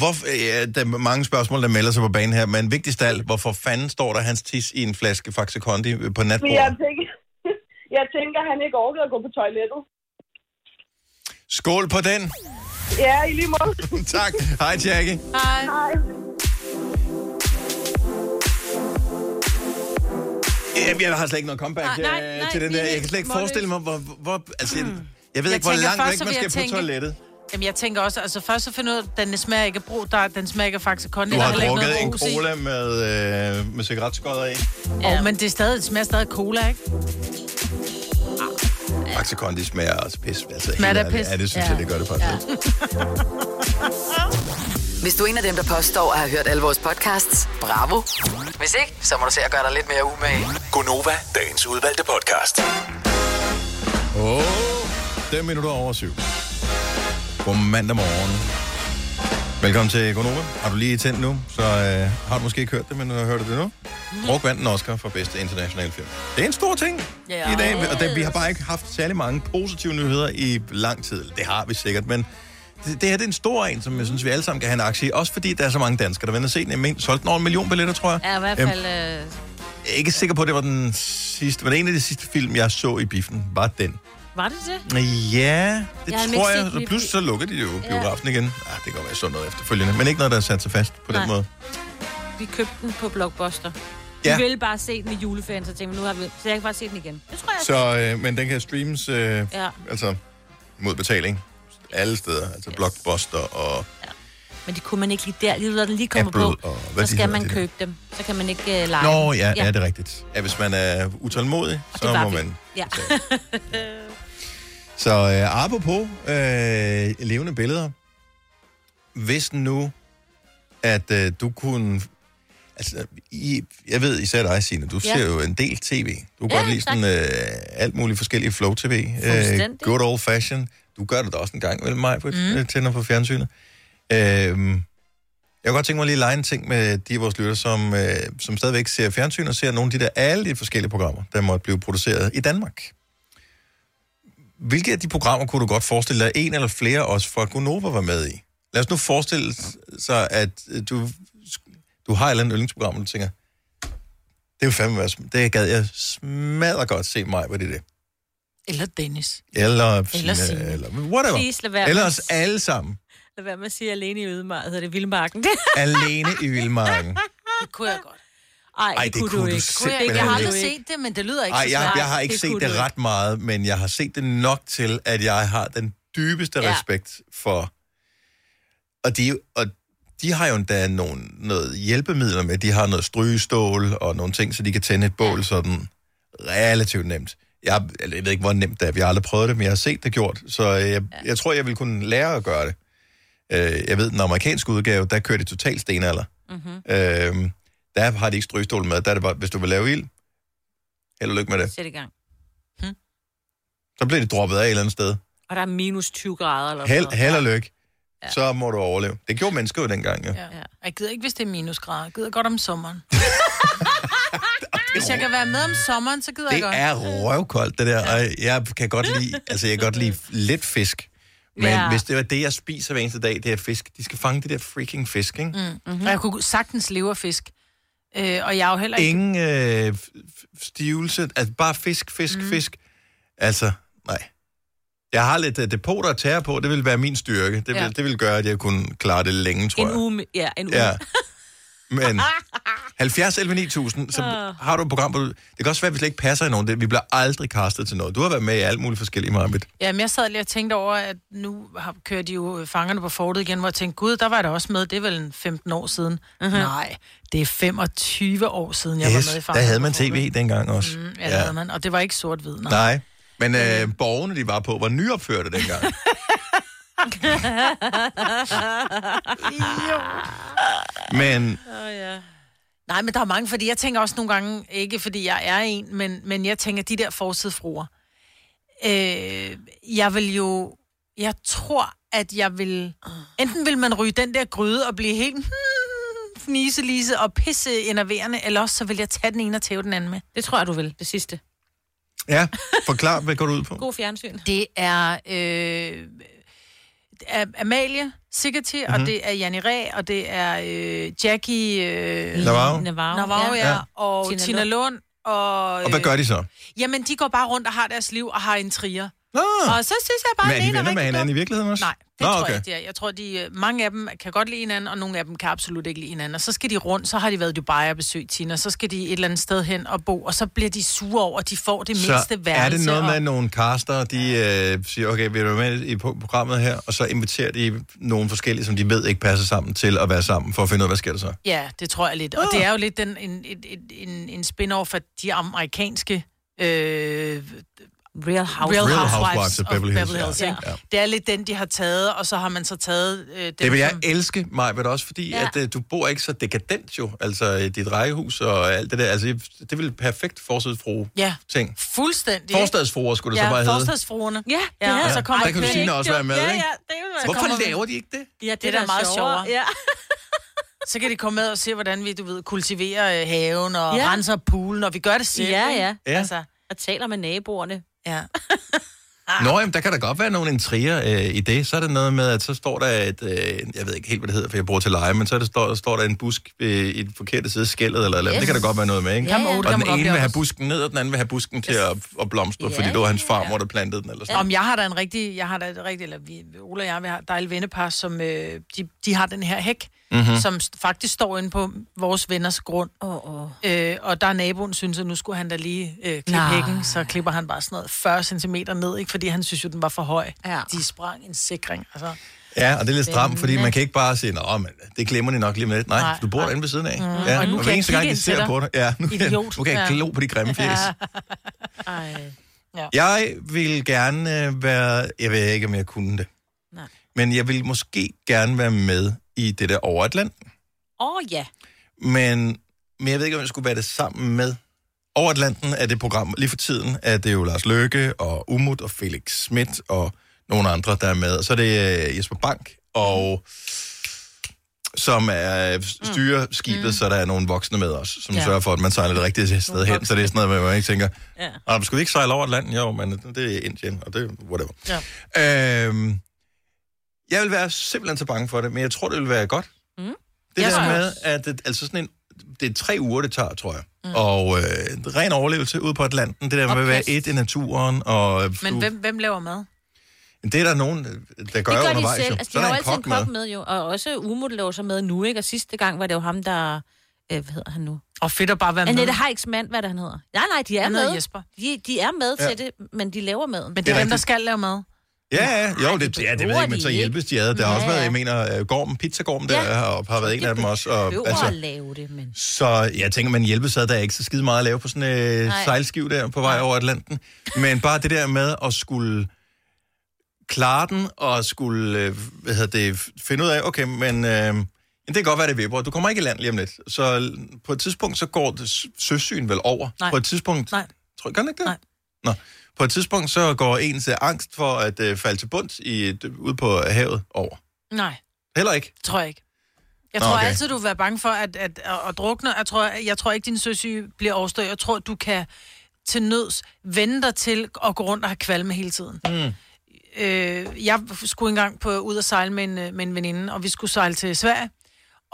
S1: Hvorfor, ja, der er mange spørgsmål, der melder sig på banen her, men vigtigst af alt, hvorfor fanden står der hans tis i en flaske Faxe Kondi på
S14: Men jeg
S1: natbordet?
S14: tænker, jeg tænker, han ikke orkede at gå på toilettet.
S1: Skål på den.
S14: Ja, i lige måde.
S1: tak. Hej, Jackie.
S3: Hej.
S14: Hej.
S1: Jamen, jeg har slet ikke noget comeback
S3: Nej, nej,
S1: øh,
S3: nej,
S1: til den der.
S3: er
S1: Jeg kan slet ikke forestille mig, hvor... hvor altså, jeg, jeg ved
S3: Jeg
S1: ikke, hvor langt
S3: først,
S1: væk man skal
S3: jeg
S1: på
S3: tænke-
S1: toilettet.
S3: Jamen, jeg tænker også, altså først så finder jeg ud af, at den smager ikke af brug, der, den smager ikke af Faxe Kondi.
S1: Du
S3: der
S1: har drukket
S3: noget
S1: en
S3: brus i.
S1: cola med, øh, med cigaretskodder i.
S3: Ja. Oh, men det, er stadig, det smager stadig cola, ikke?
S1: Faxe Kondi smager også pis. Altså,
S3: Smager det
S1: ærligt.
S3: pis?
S1: Ja, det synes
S3: Ja.
S1: jeg, det gør det faktisk.
S4: Hvis du er en af dem, der påstår at have hørt alle vores podcasts, bravo. Hvis ikke, så må du se at gøre dig lidt mere umage.
S11: Gonova, dagens udvalgte podcast.
S1: Åh, oh, 5 minutter over syv. God mandag morgen. Velkommen til Gonova. Har du lige tændt nu, så øh, har du måske ikke hørt det, men nu har hørt det nu. Druk vandt en Oscar for bedste internationale film. Det er en stor ting
S3: Ja.
S1: i dag, og det, vi har bare ikke haft særlig mange positive nyheder i lang tid. Det har vi sikkert, men det, det her det er en stor en, som jeg synes, vi alle sammen kan have en aktie i. Også fordi der er så mange danskere, der vender se den. Jeg solgte den over en million billetter, tror jeg.
S2: Ja, i hvert
S1: Øhm,
S2: fald... Øh,
S1: Jeg er ikke sikker på, at det var den sidste, men en af de sidste film, jeg så i biffen, var den.
S2: Var det det?
S1: Ja, det
S2: Jeg
S1: tror jeg.
S2: i
S1: pludselig så lukker de jo
S2: Ja.
S1: biografen igen. Ja, det kan godt være sådan noget efterfølgende, men ikke noget, der er sat sig fast på
S2: Nej.
S1: den måde.
S2: Vi købte den på Blockbuster.
S1: Ja.
S2: Vi ville bare se den i juleferien, så tænkte vi, nu har vi... Så jeg kan bare se den igen. Det tror jeg.
S1: Så, øh, men den kan streames, øh,
S2: Ja.
S1: altså mod betaling, alle steder. Altså Blockbuster og
S2: Men det kunne man ikke lige der. Lige når den lige kommer
S1: Apple
S2: på,
S1: og hvad
S2: så skal man
S1: de der.
S2: købe dem. Så kan man ikke uh, lege
S1: Nå, ja, ja. ja, det er rigtigt. Ja, hvis man er utålmodig,
S2: Og
S1: så må
S2: vi.
S1: man.
S2: Ja.
S1: Så øh, apropos øh, levende billeder. Hvis nu, at øh, du kunne... Altså, i, jeg ved især dig, Signe, du
S2: Ja.
S1: ser jo en del tv. Du kan
S2: Ja,
S1: godt lide sådan øh, alt muligt forskellige flow-tv. Øh, good old fashion. Du gør det da også en gang, vel mig, på
S2: Mm.
S1: mm. tænder på fjernsynet. Øh, jeg kunne godt tænke mig lige at lege en ting med de af vores lytter, som, øh, som stadigvæk ser fjernsyn og ser nogle af de der alle de forskellige programmer, der måtte blive produceret i Danmark. Hvilke af de programmer kunne du godt forestille dig, en eller flere også fra Gonova var med i? Lad os nu forestille sig, at øh, du, du har et eller andet yndlingsprogram, og du tænker, det vil fandme være, sm- det gad jeg smadre godt se mig, hvad det er det.
S3: Eller Dennis.
S1: Eller,
S3: Eller
S1: Signe. eller whatever.
S2: Please, lad være
S1: Eller
S2: med-
S1: os alle sammen.
S2: Lad være med at sige alene i Ødemark, hedder det Vildmarken.
S1: Alene i Vildmarken.
S3: Det kunne jeg godt.
S2: Ej,
S1: Ej, det kunne du
S3: Kunne jeg,
S1: simpelthen
S3: jeg har
S1: ikke.
S3: aldrig set det, men det lyder ikke
S1: Ej,
S3: så
S1: jeg, jeg har ikke set det ret meget, men jeg har set det nok til, at jeg har den dybeste
S3: Ja.
S1: ja. respekt for... Og de, og de har jo endda nogle, noget hjælpemidler med. De har noget strygestål og nogle ting, så de kan tænde et bål sådan relativt nemt. Jeg, eller jeg ved ikke, hvor nemt det er. Vi har aldrig prøvet det, men jeg har set det gjort. Så jeg, jeg tror, jeg vil kunne lære at gøre det. Øh, jeg ved, den amerikanske udgave, der kører de totalt stenalder.
S2: Mm-hmm.
S1: Øh, der har de ikke strygestål med. Der er det bare, hvis du vil lave ild, held og lykke med det.
S2: Sæt i gang.
S1: Så bliver det droppet af et eller andet sted.
S2: Og der er minus 20 grader eller
S1: Held,
S2: sådan
S1: held og lykke. Så må du overleve. Det gjorde mennesker jo dengang, jo.
S3: Ja. Jeg gider ikke, hvis det er minusgrader. Jeg gider godt om sommeren. hvis jeg kan være med om sommeren, så gider jeg
S1: Det
S3: godt.
S1: er røvkoldt, det der. Og jeg kan godt lide, altså jeg kan godt lide lidt fisk. Men
S3: Ja.
S1: ja. hvis det var det, jeg spiser hver eneste dag, det er fisk. De skal fange det der freaking fisk, ikke?
S3: Mm. Mm-hmm. Og jeg kunne sagtens leve af fisk. Øh, og jeg er jo heller ikke...
S1: Ingen øh, stivelse, altså bare fisk, fisk, mm. fisk. Altså, nej. Jeg har lidt uh, depoter at tære på, det vil være min styrke. Det vil,
S2: Ja.
S1: det vil gøre, at jeg kunne klare det længe, tror
S2: En
S1: jeg.
S2: uge, ja, en uge.
S1: Ja. Men 70 11 9000, så
S2: Ah.
S1: har du et program, hvor du... Det kan også være, hvis det ikke passer i nogen. Det, vi bliver aldrig castet til noget. Du har været med i alt muligt forskellige, Marbet.
S3: Jamen, jeg sad lige og tænkte over, at nu har, kører de jo fangerne på fortet igen, hvor jeg tænkte, gud, der var jeg da også med, det er vel en 15 år siden. Uh-huh. Nej, det er 25 år siden, jeg
S1: yes,
S3: var med i
S1: der
S3: fangerne
S1: havde
S3: på
S1: man tv dengang også.
S3: Mm, ja, det havde man, og det var ikke sort-hvid, nej.
S1: Nej. Men øh, borgerne, de var på, var nyopførte dengang. Men
S3: Oh, ja. Nej, men der er mange, fordi jeg tænker også nogle gange, ikke fordi jeg er en, men, men jeg tænker, de der forsidefruer. Øh, jeg vil jo, jeg tror, at jeg vil, enten vil man ryge den der gryde og blive helt hmm, fniselise og pisse enerverende, eller også så vil jeg tage den ene og tæve den anden med.
S2: Det tror jeg, du vil, det sidste.
S1: ja, forklar, hvad går du ud på?
S2: God fjernsyn.
S3: Det er, øh, det er Amalie Sigerti, mm-hmm.
S1: Mhm.
S3: og det er Janni Ræ, og det er øh, Jackie... Øh,
S1: Navarro.
S2: Navarro,
S3: Navarro, ja.
S1: Ja.
S3: Og
S2: Tina
S3: Tina, Tina Lund. Og,
S1: Og hvad gør de så?
S3: Jamen, de går bare rundt og har deres liv og har en
S1: Ah.
S3: Og så synes jeg bare,
S1: Men er de
S3: den ene
S1: venner med
S3: rigtig
S1: hinanden i virkeligheden også?
S3: Nej, det
S1: Nå,
S3: tror
S1: okay.
S3: jeg ikke, de er. Jeg tror, de, øh, mange af dem kan godt lide hinanden, og nogle af dem kan absolut ikke lide hinanden. Og så skal de rundt, så har de været i Dubai og besøgt Tina, så skal de et eller andet sted hen og bo, og så bliver de sure over, at de får det
S1: Så
S3: mindste værelse.
S1: er det noget med
S3: og...
S1: nogle caster, de øh, siger, okay, vil du være med i programmet her, og så inviterer de nogle forskellige, som de ved ikke passer sammen til at være sammen, for at finde ud af, hvad sker der så?
S3: Ja, det tror jeg lidt. Og det er jo lidt den, en, en, en, en spin-off af de amerikanske... Øh,
S2: Real Housewives.
S3: Real
S1: Real
S3: Housewives,
S1: Housewives of Beverly Hills, ja.
S3: Hills ja.
S1: Ja.
S3: Det er lidt den, de har taget, og så har man så taget øh, dem,
S1: Det vil jeg
S3: som...
S1: elske, mig, men også fordi,
S3: Ja.
S1: ja. at uh, du bor ikke så dekadent jo, altså dit rækkehus og alt det der. Altså, det vil perfekt forsidsfru
S3: Ja,
S1: ting.
S3: fuldstændig.
S1: Forstadsfruer skulle det
S3: ja,
S1: så bare hedde.
S3: forstadsfruerne.
S2: Ja,
S3: Ja, og så
S1: Ja,
S3: kommer
S1: der kan Christine også være med,
S2: ja,
S1: ikke?
S2: Ja, det er
S1: Hvorfor
S3: kommer
S1: laver de ikke det?
S3: Ja, det, det er da meget sjovere.
S2: Ja.
S3: Så kan de komme med og se, hvordan vi, du ved, kultiverer øh, haven og
S2: Ja.
S3: ja. renser poolen, og vi gør det selv.
S2: Ja,
S3: ikke?
S2: ja.
S1: Ja.
S3: Altså,
S2: Og taler med naboerne.
S3: Ja.
S1: Nå, jamen, der kan da godt være nogle intriger øh, i det. Så er det noget med, at så står der et, øh, jeg ved ikke helt, hvad det hedder, for jeg bor til leje, men så er det, står, står der en busk øh, i den forkerte side af skældet, eller, eller
S2: Yes.
S1: det kan der godt være noget med, ikke?
S3: Ja, ja.
S1: Og den ene vil have busken ned, og den anden vil have busken til at, at blomstre,
S2: Ja,
S1: fordi det var hans farmor, der plantede den, eller sådan
S3: Om jeg har da en rigtig, jeg har da et rigtig, eller vi, Ola og jeg, vi har dejlige vennepar, som øh, de, de har den her hæk. Mm-hmm. som faktisk står inde på vores venners grund.
S2: Åh, åh.
S3: Øh, og der er naboen synes, at nu skulle han da lige øh, klippe
S2: Nej.
S3: hækken, så klipper han bare sådan noget 40 cm ned, ikke? fordi han synes jo, den var for høj.
S2: Ja.
S3: De sprang en sikring. Altså.
S1: Ja, og det er lidt stramt, fordi man kan ikke bare sige, men det glemmer de nok lige med lidt. Nej,
S3: Nej,
S1: du bor
S3: nej.
S1: derinde ved siden af.
S3: Mm.
S1: Ja,
S3: Og nu kan jeg
S1: eneste gang, de ser
S3: dig.
S1: på dig. Ja, nu kan,
S3: Idiot.
S1: nu kan jeg
S3: Ja.
S1: glo på de grimme fjes.
S2: Ej.
S1: Jeg vil gerne øh, være, jeg ved ikke, om jeg kunne det,
S2: Nej.
S1: men jeg vil måske gerne være med i det der over Atlanten.
S2: Åh, oh, ja.
S1: Men, men jeg ved ikke, om jeg skulle være det sammen med. Over Atlanten er det program, lige for tiden er det jo Lars Løkke og Umut og Felix Schmidt og nogle andre, der er med. Og så er det øh, Jesper Bank, og som er styrer skibet, mm. så der er nogle voksne med os, som
S2: Ja.
S1: sørger for, at man sejler det rigtige sted hen. Så det er sådan noget, at man ikke tænker,
S2: Ja.
S1: ja. skal vi ikke sejle over Atlanten? Jo, men det er Indien, og det er whatever.
S3: Ja.
S1: Øhm, jeg vil være simpelthen så bange for det, men jeg tror, det vil være godt.
S2: Mm.
S1: Det
S3: Jeg
S1: der med, at det, altså sådan en, det er tre uger, det tager, tror jeg. Mm. Og øh, ren overlevelse ude på Atlanten, det der med at være et i naturen, og øh,
S3: Men
S1: du,
S3: hvem, hvem laver mad?
S1: det er der nogen, der gør,
S2: Det gør de
S1: undervejs.
S2: selv.
S1: jo.
S2: Altså,
S1: så
S2: de har
S1: der
S2: jo
S1: en
S2: altid en
S1: kok med.
S2: med jo, og også Umut laver så med nu, ikke? Og sidste gang var det jo ham, der Øh, hvad hedder han nu?
S3: Og fedt at bare være med.
S2: Annette Heiks mand, hvad er det, han hedder? Nej, nej, de er
S3: Han
S2: med.
S3: Jesper.
S2: De, de er med
S1: Ja.
S2: til det, men de laver maden.
S3: Men det er dem, der skal lave mad.
S1: Ja, ja, jo, det, ja, det ved jeg ikke, men så hjælpes de ad. Der har også været, jeg mener, uh, Gorm, Pizzagorm der
S2: Ja.
S1: har, har været en af dem også. Og,
S2: behøver at
S1: altså,
S2: lave det, men...
S1: så jeg tænker, man hjælpes ad, der er ikke så skide meget at lave på sådan en øh, sejlskiv der på vej over Atlanten. Men bare det der med at skulle klare den, og skulle øh, hvad hedder det, finde ud af, okay, men... Øh, det kan godt være, det vipper. Du kommer ikke i land lige om lidt. Så på et tidspunkt, så går det søsyn vel over.
S3: Nej.
S1: På et tidspunkt...
S3: Nej.
S1: Tror, gør den ikke det?
S3: Nej.
S1: Nå. På et tidspunkt, så går ens øh, angst for at øh, falde til bunds i, et- ude på havet over.
S3: Nej,
S1: Heller ikke.
S3: tror jeg ikke. Jeg
S1: Nå,
S3: tror
S1: okay.
S3: okay. altid, du vil være bange for at, at, at, at drukne. Jeg tror, jeg tror ikke, din søsyge bliver overstået. Jeg tror, du kan til nøds vende dig til at gå rundt og have kvalme hele tiden.
S1: Mm.
S3: Øh, jeg skulle engang på, ud og sejle med en, øh, med en veninde, og vi skulle sejle til Sverige.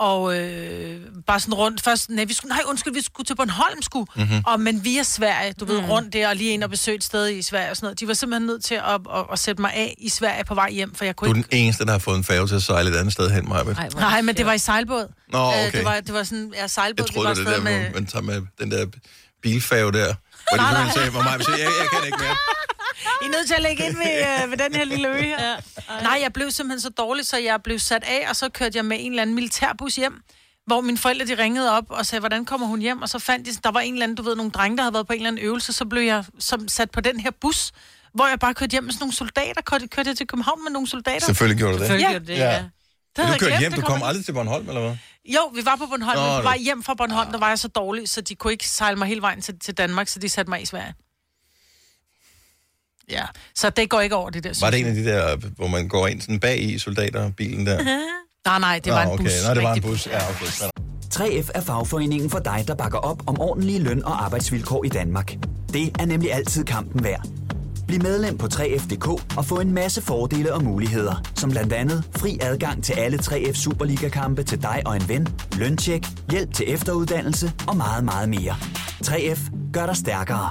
S3: Og øh, bare sådan rundt. Først, nej, vi skulle, nej, undskyld, vi skulle til Bornholm, skulle.
S1: Mhm.
S3: Mm-hmm. Og, men via Sverige, du ved, rundt der, og lige ind og besøge et sted i Sverige og sådan noget. De var simpelthen nødt til at, at, at sætte mig af i Sverige på vej hjem, for jeg
S1: Du
S3: kunne
S1: er
S3: ikke...
S1: den eneste, der har fået en færge til at sejle et andet sted hen, Maja.
S3: Nej, men det var i sejlbåd.
S1: Nå, okay.
S3: Øh, det, var, det var sådan, ja, sejlbåd.
S1: Jeg troede,
S3: vi
S1: det
S3: var
S1: det der, med... man tager med den der bilfærge der. Hvor de sagde, hvor Maja sagde, jeg, jeg kan ikke mere.
S3: I er nødt til at lægge ind ved, øh, ved den her lille ø her. Ja. Nej, jeg blev simpelthen så dårlig, så jeg blev sat af, og så kørte jeg med en eller anden militærbus hjem, hvor mine forældre de ringede op og sagde, hvordan kommer hun hjem? Og så fandt de, der var en eller anden, du ved, nogle drenge, der havde været på en eller anden øvelse, så blev jeg som, sat på den her bus, hvor jeg bare kørte hjem med sådan nogle soldater. Kørte, kørte jeg til København med nogle soldater?
S1: Selvfølgelig gjorde du det.
S3: Selvfølgelig
S1: Ja.
S3: gjorde det,
S1: Ja.
S3: ja. Det
S1: du kørte hjem, du
S3: kom
S1: aldrig til Bornholm, eller hvad?
S3: Jo, vi var på Bornholm,
S1: Nå,
S3: men vej hjem fra Bornholm, der var jeg så dårlig, så de kunne ikke sejle mig hele vejen til, til Danmark, så de satte mig i Sverige. Ja, så det går ikke over det der.
S1: Var det en af de der, hvor man går ind sådan bag i soldaterbilen der?
S3: Nej, nej, det var
S1: Nå,
S3: en
S1: okay.
S3: bus.
S1: Nå, det var en bus. Ja, okay.
S15: 3F er fagforeningen for dig, der bakker op om ordentlige løn- og arbejdsvilkår i Danmark. Det er nemlig altid kampen værd. Bliv medlem på 3F.dk og få en masse fordele og muligheder, som blandt andet fri adgang til alle 3F Superliga-kampe til dig og en ven, løntjek, hjælp til efteruddannelse og meget, meget mere. 3F gør dig stærkere.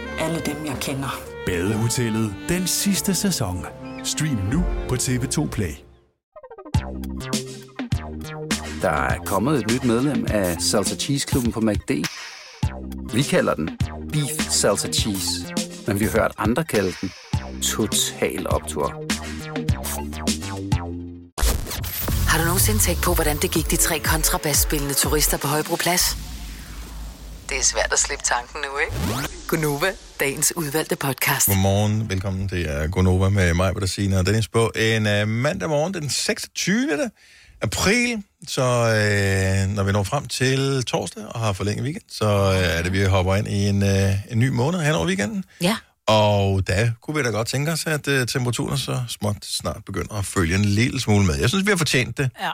S16: alle dem, jeg kender.
S17: Badehotellet den sidste sæson. Stream nu på TV2 Play.
S18: Der er kommet et nyt medlem af Salsa Cheese Klubben på MACD. Vi kalder den Beef Salsa Cheese, men vi har hørt andre kalde den Total Optor.
S4: Har du nogensinde tænkt på, hvordan det gik de tre kontrabasspillende turister på Højbroplads? Det er svært at slippe tanken nu, ikke? Gunova, dagens udvalgte podcast.
S1: Godmorgen, velkommen til uh, Gonova med mig, Bettina og Dennis på en uh, mandag morgen, den 26. april. Så uh, når vi når frem til torsdag og har forlænget weekend, så uh, er det, vi hopper ind i en, uh, en ny måned hen over weekenden.
S2: Ja.
S1: Og der kunne vi da godt tænke os, at uh, temperaturen så småt snart begynder at følge en lille smule med. Jeg synes, vi har fortjent det.
S3: Ja.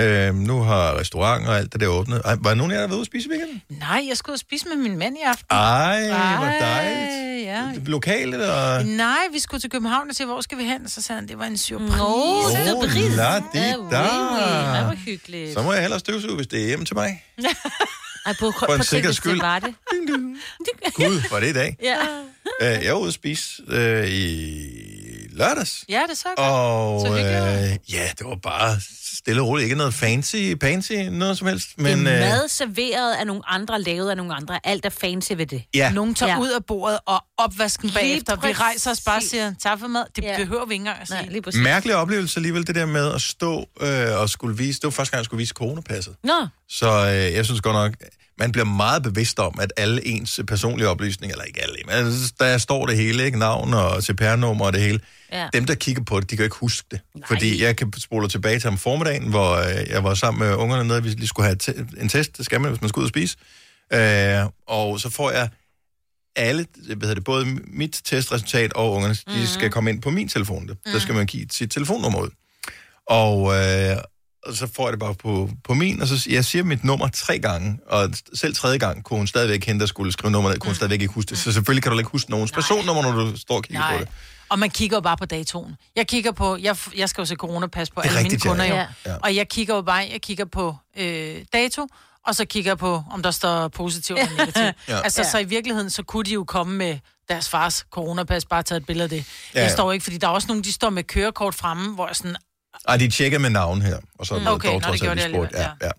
S1: Uh, nu har restauranter og alt det der åbnet. Ej, var der nogen af jer, der var ude at spise i weekenden?
S3: Nej, jeg skulle ud og spise med min mand i aften.
S1: Ej, hvor
S3: Ej,
S1: dejligt.
S3: Ja.
S1: Lokalt, eller?
S3: Nej, vi skulle til København og se, hvor skal vi hen? Så sagde han, det var en surprise.
S2: Nå, surprise.
S1: da.
S2: oui, oui. Ej, hvor hyggeligt.
S1: Så må jeg hellere støvsuge, hvis det er hjemme til mig.
S2: Ej, på,
S1: For en
S2: på
S1: sikkerheds
S2: skyld. var det.
S1: Gud, var det i dag.
S2: Ja.
S1: Uh, jeg var ude at spise uh, i lørdags.
S3: Ja, det så godt.
S1: Og
S3: Så
S1: uh, ja, det var bare stille og roligt. Ikke noget fancy, fancy, noget som helst. Men,
S2: det er
S1: øh,
S2: mad serveret af nogle andre, lavet af nogle andre. Alt er fancy ved det.
S1: Ja.
S3: Nogen tager
S2: Ja.
S3: ud af bordet og opvasken
S2: Lige
S3: bagefter. Vi
S2: præcis.
S3: rejser os bare og siger, tak for mad. Det ja. behøver vi ikke engang at sige. Nej,
S2: lige præcis.
S1: Mærkelig oplevelse alligevel, det der med at stå øh, og skulle vise... Det var første gang, jeg skulle vise coronapasset.
S2: Nå,
S1: Så øh, jeg synes godt nok, man bliver meget bevidst om, at alle ens personlige oplysninger, eller ikke alle, men der står det hele, ikke? Navn og CPR-nummer og det hele.
S2: Ja.
S1: Dem, der kigger på det, de kan ikke huske det. Nej. Fordi jeg kan spole tilbage til om formiddagen, hvor øh, jeg var sammen med ungerne nede, vi lige skulle have en test, det skal man, hvis man skal ud og spise. Øh, og så får jeg alle, hvad hedder det, både mit testresultat og ungernes, mm-hmm. de skal komme ind på min telefon. Der
S3: Mhm.
S1: skal man give sit telefonnummer ud. Og, øh, og så får jeg det bare på, på min, og så jeg siger mit nummer tre gange, og selv tredje gang kunne hun stadigvæk hente, der skulle skrive nummeret, kunne hun stadigvæk ikke huske det. Så selvfølgelig kan du ikke huske nogens personnummer, når du står og kigger
S3: Nej.
S1: på det.
S3: Og man kigger jo bare på datoen. Jeg kigger på, jeg, jeg skal jo se coronapas på alle mine
S1: rigtigt, ja.
S3: kunder jo.
S1: Ja. Ja.
S3: Og jeg kigger jo bare, jeg kigger på øh, dato, og så kigger jeg på, om der står positivt eller negativt.
S1: Ja.
S3: ja. Altså,
S1: Ja.
S3: så i virkeligheden, så kunne de jo komme med deres fars coronapas, bare tage et billede af det.
S1: Ja,
S3: Ja. Jeg
S1: ja.
S3: står ikke, fordi der er også nogle, de står med kørekort fremme, hvor jeg sådan,
S1: Ej, de tjekker med navn her, og så er
S3: Mm. Okay,
S1: dog trods alt
S3: de
S1: spurgt. Ja, ja.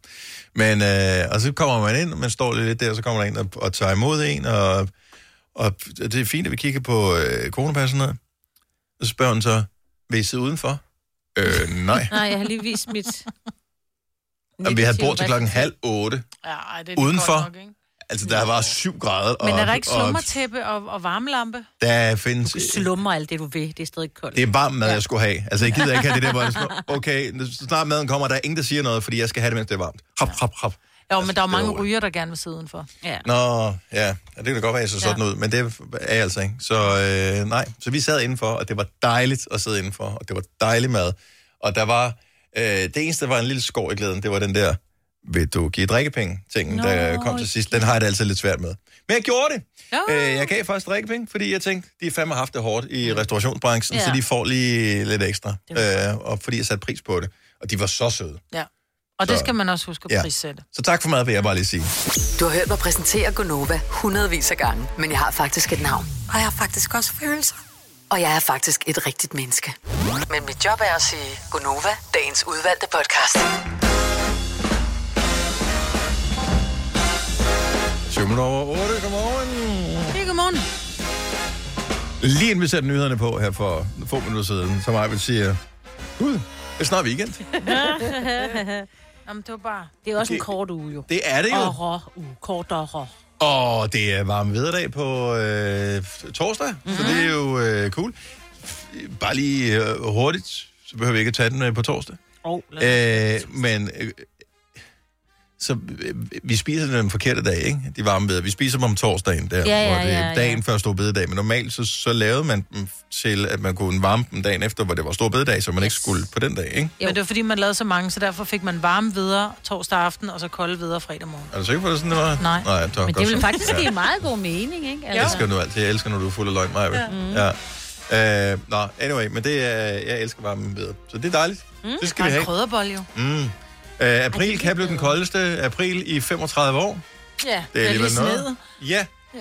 S1: Men, øh, og så kommer man ind, og man står lidt der, og så kommer der en og, og tager imod en, og, og det er fint, at vi kigger på øh, coronapas og sådan noget. Og så spørger hun så, vil I sidde udenfor? Øh, nej.
S2: Nej, jeg har lige vist mit...
S1: Jamen, vi havde bord til klokken halv otte.
S3: ja, ej, det er
S1: Udenfor?
S3: Nok, ikke?
S1: Altså, der var syv grader.
S3: Men er
S1: og,
S3: der ikke
S1: og
S3: slummertæppe og, og varmelampe?
S1: Der findes...
S2: Du slummer alt det, du vil. Det er stadig koldt.
S1: Det er varm mad, jeg skulle have. Altså, jeg gider ikke have det der, hvor er sådan, okay, så snart maden kommer, der er ingen, der siger noget, fordi jeg skal have det, mens det er varmt. Hop, hop, hop.
S3: Jo, men der er mange
S1: var-
S3: ryger, der gerne vil sidde udenfor.
S2: Ja.
S1: Nå, ja, ja det kan da godt være, at jeg så sådan ud, men det er jeg altså ikke. Så øh, nej, så vi sad indenfor, og det var dejligt at sidde indenfor, og det var dejlig mad. Og der var, øh, det eneste, der var en lille skår i glæden, det var den der, vil du give drikkepenge ting, der kom til sidst. Den har jeg det altid lidt svært med. Men jeg gjorde det. Øh, jeg gav faktisk drikkepenge, fordi jeg tænkte, de har fandme haft det hårdt i restaurationsbranchen,
S3: Ja.
S1: så de får lige lidt ekstra. Øh, og fordi jeg satte pris på det. Og de var så søde.
S3: Ja. Og det
S1: Så-
S3: skal man også huske at
S1: Ja.
S3: prissætte.
S1: Så tak for mad, vil jeg bare lige sige.
S4: Du har hørt mig præsentere Gonova hundredvis af gange, men jeg har faktisk et navn. Og jeg har faktisk også følelser. Og jeg er faktisk et rigtigt menneske. Men mit job er at sige Gonova, dagens udvalgte podcast.
S1: 7 minutter over 8, godmorgen.
S3: Hey, godmorgen.
S1: Lige inden vi satte nyhederne på her for få minutter siden, som jeg vil sige, gud, det er snart weekend.
S3: Jamen, det var bare...
S2: Det er også en
S1: Okay.
S2: kort uge, jo.
S1: Det er det jo.
S2: Åh, uh, kortere.
S1: Og det er varme vederdag på øh, torsdag, mm-hmm. så det er jo øh, cool. Bare lige øh, hurtigt, så behøver vi ikke at tage den øh, på torsdag.
S2: Oh,
S1: øh, men øh, så øh, vi spiser den forkerte dag, ikke? De varme veder. Vi spiser dem om torsdagen, der,
S2: Ja, ja,
S1: hvor det er
S2: ja, ja.
S1: dagen før stor bededag. Men normalt så, så lavede man dem til, at man kunne varme dem dagen efter, hvor det var stor bededag, så man ikke skulle på den dag, ikke?
S3: Men det var fordi, man lavede så mange, så derfor fik man varme videre torsdag aften, og så kolde videre fredag morgen.
S1: Er du sikker på, at det er sådan, det var?
S3: Nej.
S1: Nej det var
S2: Men det vil
S1: så.
S2: faktisk
S1: Ja.
S2: give meget god mening, ikke?
S1: Jeg elsker nu altid. Jeg elsker, når du er fuld af løgn, Maja.
S2: Ja.
S1: Ja. Uh, Nå, anyway, men det er, jeg elsker varme ved. Så det er dejligt. Mm. Det skal vi have.
S3: krydderbold jo.
S1: Mm. Uh, april kan blive den koldeste april i 35 år.
S3: Ja,
S1: Det er alligevel noget. Ja,
S3: Ja.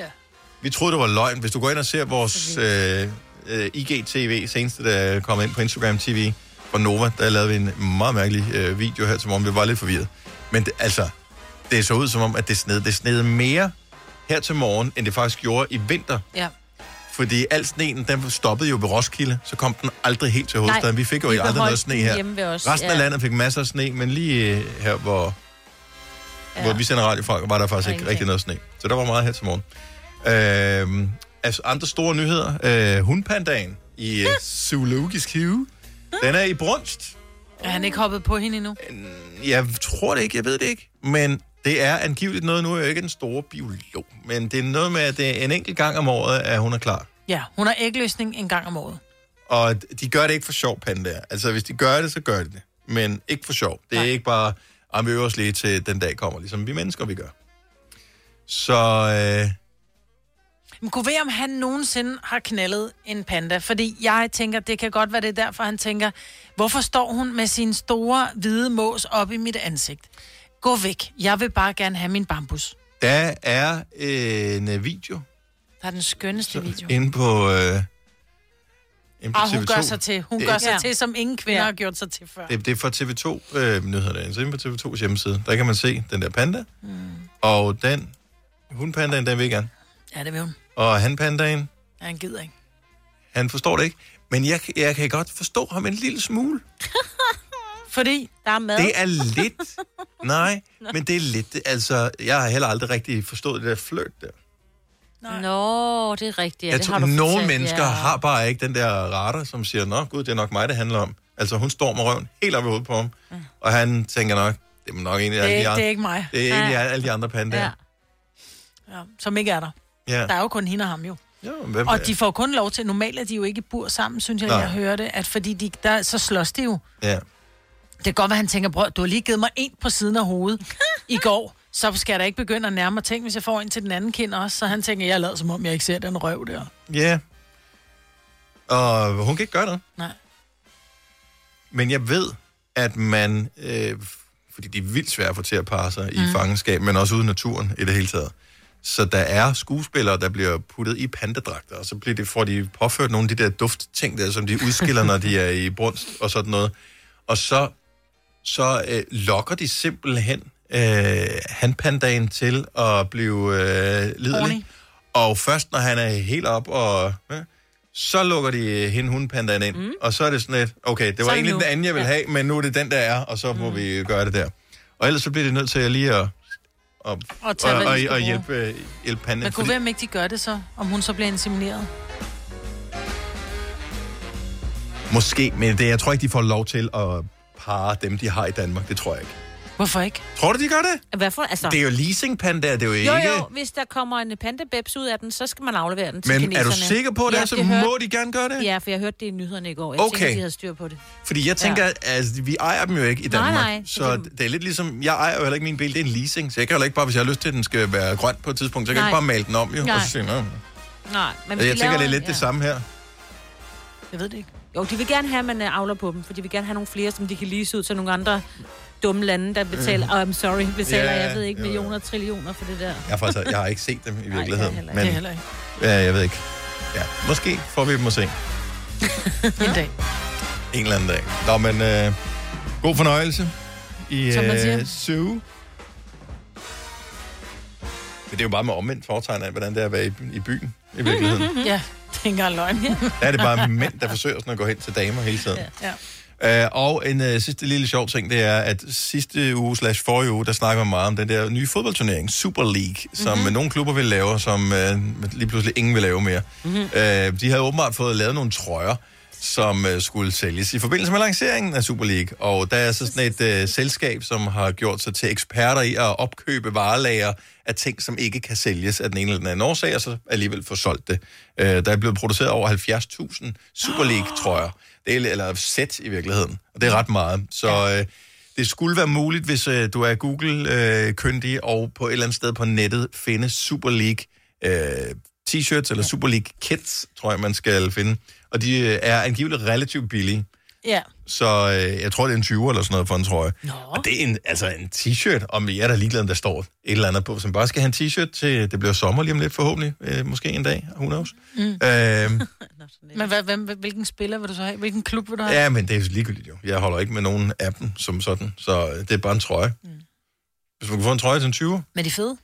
S1: vi troede, det var løgn. Hvis du går ind og ser vores uh, uh, IGTV, seneste, der kom ind på Instagram TV fra Nova, der lavede vi en meget mærkelig uh, video her til morgen. Vi var lidt forvirret. Men det, altså, det så ud som om, at det sned. Det sned mere her til morgen, end det faktisk gjorde i vinter.
S3: Ja.
S1: Fordi al sneen, den stoppede jo ved Roskilde, så kom den aldrig helt til hovedstaden.
S2: Nej,
S1: vi fik jo
S2: vi
S1: aldrig noget sne her.
S2: os,
S1: Resten af
S2: ja.
S1: landet fik masser af sne, men lige øh, her, hvor, ja. hvor vi sender radio fra, var der faktisk ikke rigtig noget sne. Så der var meget her til morgen. Øh, altså andre store nyheder. Øh, hundpandagen i øh, zoologisk hive. Den er i brunst.
S3: Er han ikke hoppet på hende endnu?
S1: Jeg tror det ikke, jeg ved det ikke. Men det er angiveligt noget, nu er jeg ikke en stor biolog, men det er noget med, at det er en enkelt gang om året, at hun er klar.
S3: Ja, hun har ægløsning en gang om året.
S1: Og de gør det ikke for sjov, pandaer. Altså, hvis de gør det, så gør de det. Men ikke for sjov. Det er Nej. ikke bare, at vi øver os lige til den dag kommer, ligesom vi mennesker, vi gør. Så øh,
S3: Men kunne være, om han nogensinde har knaldet en panda? Fordi jeg tænker, det kan godt være det er derfor, han tænker, hvorfor står hun med sin store hvide mås op i mit ansigt? Gå væk. Jeg vil bare gerne have min bambus.
S1: der er en øh, video
S3: Der er den skønneste video.
S1: inde på, øh, inde på
S3: Ah, hun
S1: TV2.
S3: gør sig til. Hun
S1: Det-
S3: gør sig til, som ingen kvinder har gjort sig til før.
S1: Det, det er fra TV2-nyhederne. så inde på TV2's hjemmeside, der kan man se den der panda. Mm. Og den, hundpandaen, den vil gerne.
S3: Ja, det vil hun.
S1: Og hanpandaen,
S3: Ja, han gider ikke.
S1: han forstår det ikke. Men jeg, jeg kan godt forstå ham en lille smule.
S3: Fordi
S2: der er mad.
S1: Det er lidt. Nej, men det er lidt. Altså, jeg har heller aldrig rigtig forstået det der flirt der.
S2: Nå, det er rigtigt. Ja,
S1: jeg
S2: det
S1: tror,
S2: har du
S1: nogle
S2: fortalt,
S1: mennesker
S2: ja.
S1: har bare ikke den der radar, som siger, nå gud, det er nok mig, det handler om. Altså, hun står med røven helt op i hovedet på ham. Og han tænker nok, det er nok egentlig
S3: Det er
S1: alle de andre.
S3: det er ikke mig.
S1: Det er egentlig alle de andre pandaer.
S3: Ja. Ja, som ikke er der.
S1: Ja.
S3: Der er jo kun hende og ham jo.
S1: Jo, hvem
S3: Og de får kun lov til, normalt er de jo ikke i bur sammen, synes jeg,
S1: Nej.
S3: jeg hørte, at fordi de, der, så slås de jo.
S1: Ja.
S3: Det kan godt være, han tænker, bror, du har lige givet mig en på siden af hovedet i går. Så skal jeg da ikke begynde at nærme mig ting, hvis jeg får en til den anden kind også. Så han tænker, jeg lader som om, jeg ikke ser den røv der.
S1: Ja. Og hun kan ikke gøre noget.
S3: Nej.
S1: Men jeg ved, at man, øh, fordi de er vildt svære at få til at parre sig mm. i fangenskab, men også ude i naturen i det hele taget. Så der er skuespillere, der bliver puttet i pandedragter, og så bliver det, får de påført nogle af de der duftting der, som de udskiller, når de er i brunst og sådan noget. Og så, så øh, lokker de simpelthen øh, hanpandagen til at blive øh, liderlig.
S3: Horny.
S1: Og først når han er helt op og... Ja, så lukker de hende hundepandaen ind, mm. og så er det sådan lidt, okay, det
S3: Så
S1: var
S3: det
S1: egentlig
S3: nu.
S1: den anden, jeg ville
S3: Ja.
S1: have, men nu er det den, der er, og så må mm. vi gøre det der. Og ellers så bliver det nødt til at lige at, og,
S3: Og tage,
S1: og, og, og hjælpe, øh, hjælpe panden.
S3: Men kunne være, om ikke de gør det så, om hun så bliver insemineret.
S1: Måske, men det, jeg tror ikke, de får lov til at parre dem, de har i Danmark. Det tror jeg ikke.
S3: Hvorfor ikke?
S1: Tror du, de gør det?
S2: Hvad for, altså...
S1: Det er jo leasingpanda, det er jo ikke...
S2: Jo, jo, hvis der kommer en pandabebs ud af den, så skal man aflevere den til
S1: Men
S2: kineserne.
S1: er du sikker på det, så må de gerne gøre det?
S2: Ja, for jeg hørte det i nyhederne i går. Jeg
S1: Okay.
S2: tænker, de havde styr på det.
S1: Fordi jeg tænker,
S2: Ja.
S1: ja. altså, vi ejer dem jo ikke i
S2: Nej,
S1: Danmark.
S2: nej,
S1: så så det... det er lidt ligesom, jeg ejer jo heller ikke min bil, det er en leasing. Så jeg kan heller ikke bare, hvis jeg har lyst til, at den skal være grøn på et tidspunkt, så kan jeg
S2: Nej.
S1: ikke bare male den om, jo.
S2: Nej.
S1: Og så sige, "Nå."
S2: Nej, men hvis
S1: jeg tænker, det er lidt det samme her.
S3: Jeg ved det ikke.
S2: Jo, de vil gerne have, at man øh, avler på dem, for de vil gerne have nogle flere, som de kan lease ud til nogle andre dumme lande, der betaler, oh, I'm sorry, betaler,
S1: Ja,
S2: jeg ved ikke,
S1: jo,
S2: millioner, trillioner for det der.
S1: Jeg faktisk, jeg har ikke set dem i virkeligheden.
S2: heller ikke.
S1: men,
S2: heller ikke.
S1: Ja, jeg ved ikke. Ja, måske får vi dem at se.
S3: En dag.
S1: En eller anden dag. Nå, men øh, god fornøjelse i øh, Zoo. Men det er jo bare med omvendt foretegn af, hvordan det er at være i, i byen i virkeligheden.
S3: Ja, det er ikke engang løgn.
S1: Der er det bare mænd, der forsøger sådan at gå hen til damer hele tiden.
S3: Ja.
S1: Uh, og en uh, sidste lille sjov ting, det er, at sidste uge slash forrige uge, der snakker man meget om den der nye fodboldturnering, Super League, som mm-hmm. nogle klubber vil lave, som uh, lige pludselig ingen vil lave mere. Mm-hmm. Uh, de havde åbenbart fået lavet nogle trøjer, som uh, skulle sælges i forbindelse med lanceringen af Super League. Og der er så sådan et uh, selskab, som har gjort sig til eksperter i at opkøbe varelager af ting, som ikke kan sælges af den ene eller den anden årsag, og så alligevel få solgt det. Uh, der er blevet produceret over 70.000 Super League-trøjer. Det er, eller sæt i virkeligheden. Og det er ret meget. Så øh, det skulle være muligt, hvis øh, du er Google-kyndig og på et eller andet sted på nettet finde Super League øh, t-shirts eller Super League kits, tror jeg, man skal finde. Og de øh, er angiveligt relativt billige.
S3: Ja.
S1: Så øh, jeg tror, det er en 20 eller sådan noget for en trøje. Nå. Og det er en, altså en t-shirt, om jeg er der ligeglad, om der står et eller andet på, som bare skal have en t-shirt til, det bliver sommer lige om lidt forhåbentlig, øh, måske en dag, who knows.
S3: Mm.
S1: Øh,
S3: Men hvad, hvem, hvilken spiller vil du så have? Hvilken klub vil du have?
S1: Ja, men det er jo ligegyldigt jo. Jeg holder ikke med nogen af dem som sådan, så øh, det er bare en trøje. Mm. Hvis man kan få en trøje til en 20.
S3: Men de er fede.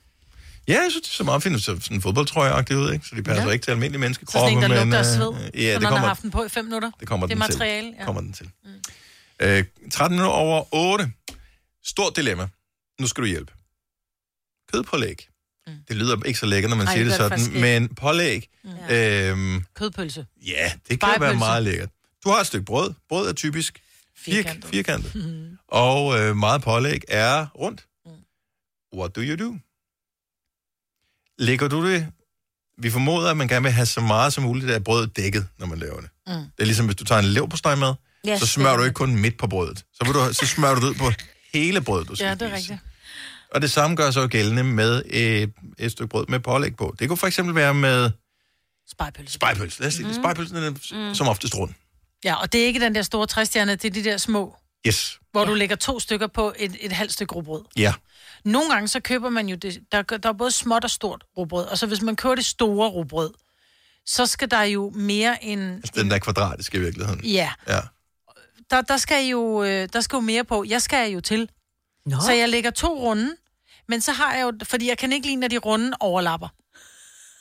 S1: Ja, jeg synes, det er så meget fint. Så sådan en fodboldtrøje ud, ikke? Så de passer
S3: Ja.
S1: ikke til almindelige
S3: Så
S1: menneskekroppe.
S3: sådan en, der lugter af
S1: øh,
S3: sved.
S1: Ja,
S3: så
S1: det kommer,
S3: har haft den på i fem minutter.
S1: det kommer
S3: det
S1: den til.
S3: materiale. Ja.
S1: kommer den til. Mm. Øh, 13 minutter over 8. Stort dilemma. Nu skal du hjælpe. Kødpålæg. Mm. Det lyder ikke så lækkert, når man
S3: Ej,
S1: siger
S3: det
S1: det
S3: det
S1: sådan, men pålæg,
S3: Ja.
S1: øhm,
S3: Kødpølse.
S1: ja, det kan være meget lækkert. Du har et stykke brød. Brød er typisk firkantet. firkantet.
S3: Mm.
S1: Og øh, meget pålæg er rundt. What do you do? Lægger du det... Vi formoder, at man gerne vil have så meget som muligt af brødet dækket, når man laver det.
S3: Mm.
S1: Det er ligesom, hvis du tager en leverpostej med,
S3: Ja,
S1: så smører du ikke kun midt på brødet. Så, vil du, så smører du det ud på hele brødet, du skal
S3: Ja, det er rigtigt.
S1: Og det samme gør sig gældende med et, et stykke brød med pålæg på. Det kunne for eksempel være med
S3: Spejpølse.
S1: spejpølse. Lad os sige, mm. spejpølsen er mm. som oftest rund.
S3: Ja, og det er ikke den der store træstjerne, det er de der små,
S1: Yes.
S3: hvor ja. du lægger to stykker på et, et halvt stykke rugbrød.
S1: Ja.
S3: Nogle gange så køber man jo det, der, der er både småt og stort rugbrød, og så hvis man køber det store rugbrød, så skal der jo mere end...
S1: Altså den der kvadratiske i virkeligheden.
S3: Ja,
S1: Ja.
S3: der, der, skal jo, øh, der skal jo mere på. Jeg skal jo til.
S2: Nå.
S3: Så jeg lægger to runde, men så har jeg jo... Fordi jeg kan ikke lide, når de runde overlapper.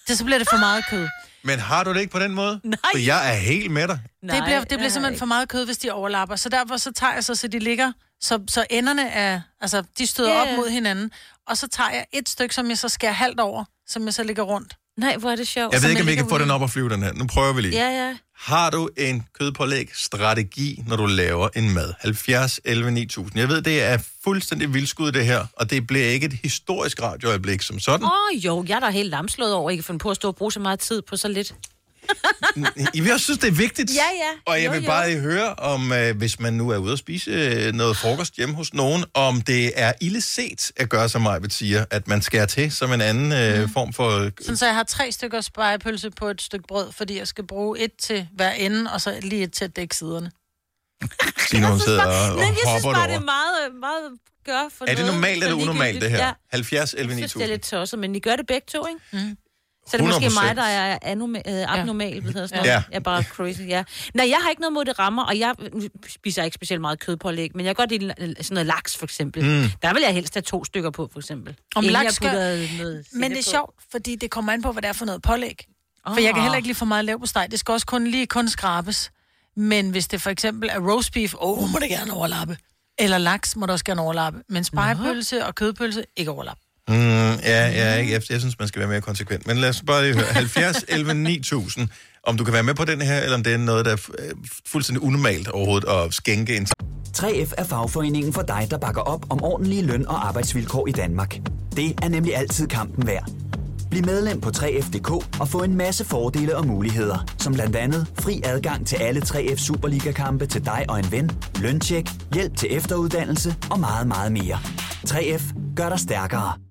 S3: Det, så bliver det for meget kød.
S1: Men har du det ikke på den måde?
S3: Nej.
S1: For jeg er helt med dig.
S3: Nej, det bliver, det bliver simpelthen for meget kød, hvis de overlapper. Så derfor så tager jeg så, så de ligger, så, så enderne er, altså de støder yeah. op mod hinanden. Og så tager jeg et stykke, som jeg så skærer halvt over, som jeg så ligger rundt.
S2: Nej, hvor er det sjovt.
S1: Jeg ved ikke, om vi kan få den op og flyve, den her. Nu prøver vi lige.
S2: Ja, ja.
S1: Har du en kødpålæg-strategi, når du laver en mad? 70, 11, 9000. Jeg ved, det er fuldstændig vildskud, det her, og det bliver ikke et historisk radioøjeblik som sådan.
S2: Åh, oh, jo, jeg er da helt lamslået over, ikke finde på at stå og bruge så meget tid på så lidt.
S1: Jeg vil også synes, det er vigtigt.
S2: Ja, ja.
S1: Og jeg
S2: Jo,
S1: vil
S2: jo.
S1: bare lige høre, om øh, hvis man nu er ude at spise øh, noget frokost hjemme hos nogen, om det er illeset at gøre, som Majbet siger, at man skærer til som en anden øh, form for...
S3: Sådan, så jeg har tre stykker spejepølse på et stykke brød, fordi jeg skal bruge et til hver ende, og så lige et til at dække siderne.
S1: Signe, hun sidder og, og
S2: Men jeg synes bare, det er meget, meget gør for
S1: Er det normalt eller unormalt, det her?
S2: Ja.
S1: 70 11
S2: Jeg synes, det er
S1: 9000.
S2: lidt tosset, men I gør det begge to, ikke? Mm. Så er det måske
S1: 100%.
S2: mig, der er anoma- øh, abnormal, hvad hedder sådan noget.
S1: Ja.
S2: Jeg er bare crazy, ja. Nej, jeg har ikke noget mod det rammer, og jeg spiser ikke specielt meget kødpålæg, men jeg kan godt lide sådan noget laks, for eksempel.
S3: Mm.
S2: Der vil jeg helst have to stykker på, for eksempel.
S3: Om
S2: Inden
S3: laks skal...
S2: noget
S3: Men det er sjovt, fordi det kommer an på, hvad det er for noget pålæg. For
S2: Ah.
S3: jeg kan heller ikke lige for meget lav på steg. Det skal også kun lige kun skrabes. Men hvis det for eksempel er roast beef, åh, oh, må det gerne overlappe. Eller laks må det også gerne overlappe. Men spejepølse og kødpølse, ikke overlappe.
S1: Mm, ja, ja, ikke. Jeg, jeg synes, man skal være mere konsekvent. Men lad os bare lige høre. 70 11 9000. Om du kan være med på den her, eller om det er noget, der er øh, fuldstændig unormalt overhovedet at skænke en
S15: 3F er fagforeningen for dig, der bakker op om ordentlige løn- og arbejdsvilkår i Danmark. Det er nemlig altid kampen værd. Bliv medlem på 3F.dk og få en masse fordele og muligheder, som blandt andet fri adgang til alle 3F Superliga-kampe til dig og en ven, løntjek, hjælp til efteruddannelse og meget, meget mere. 3F gør dig stærkere.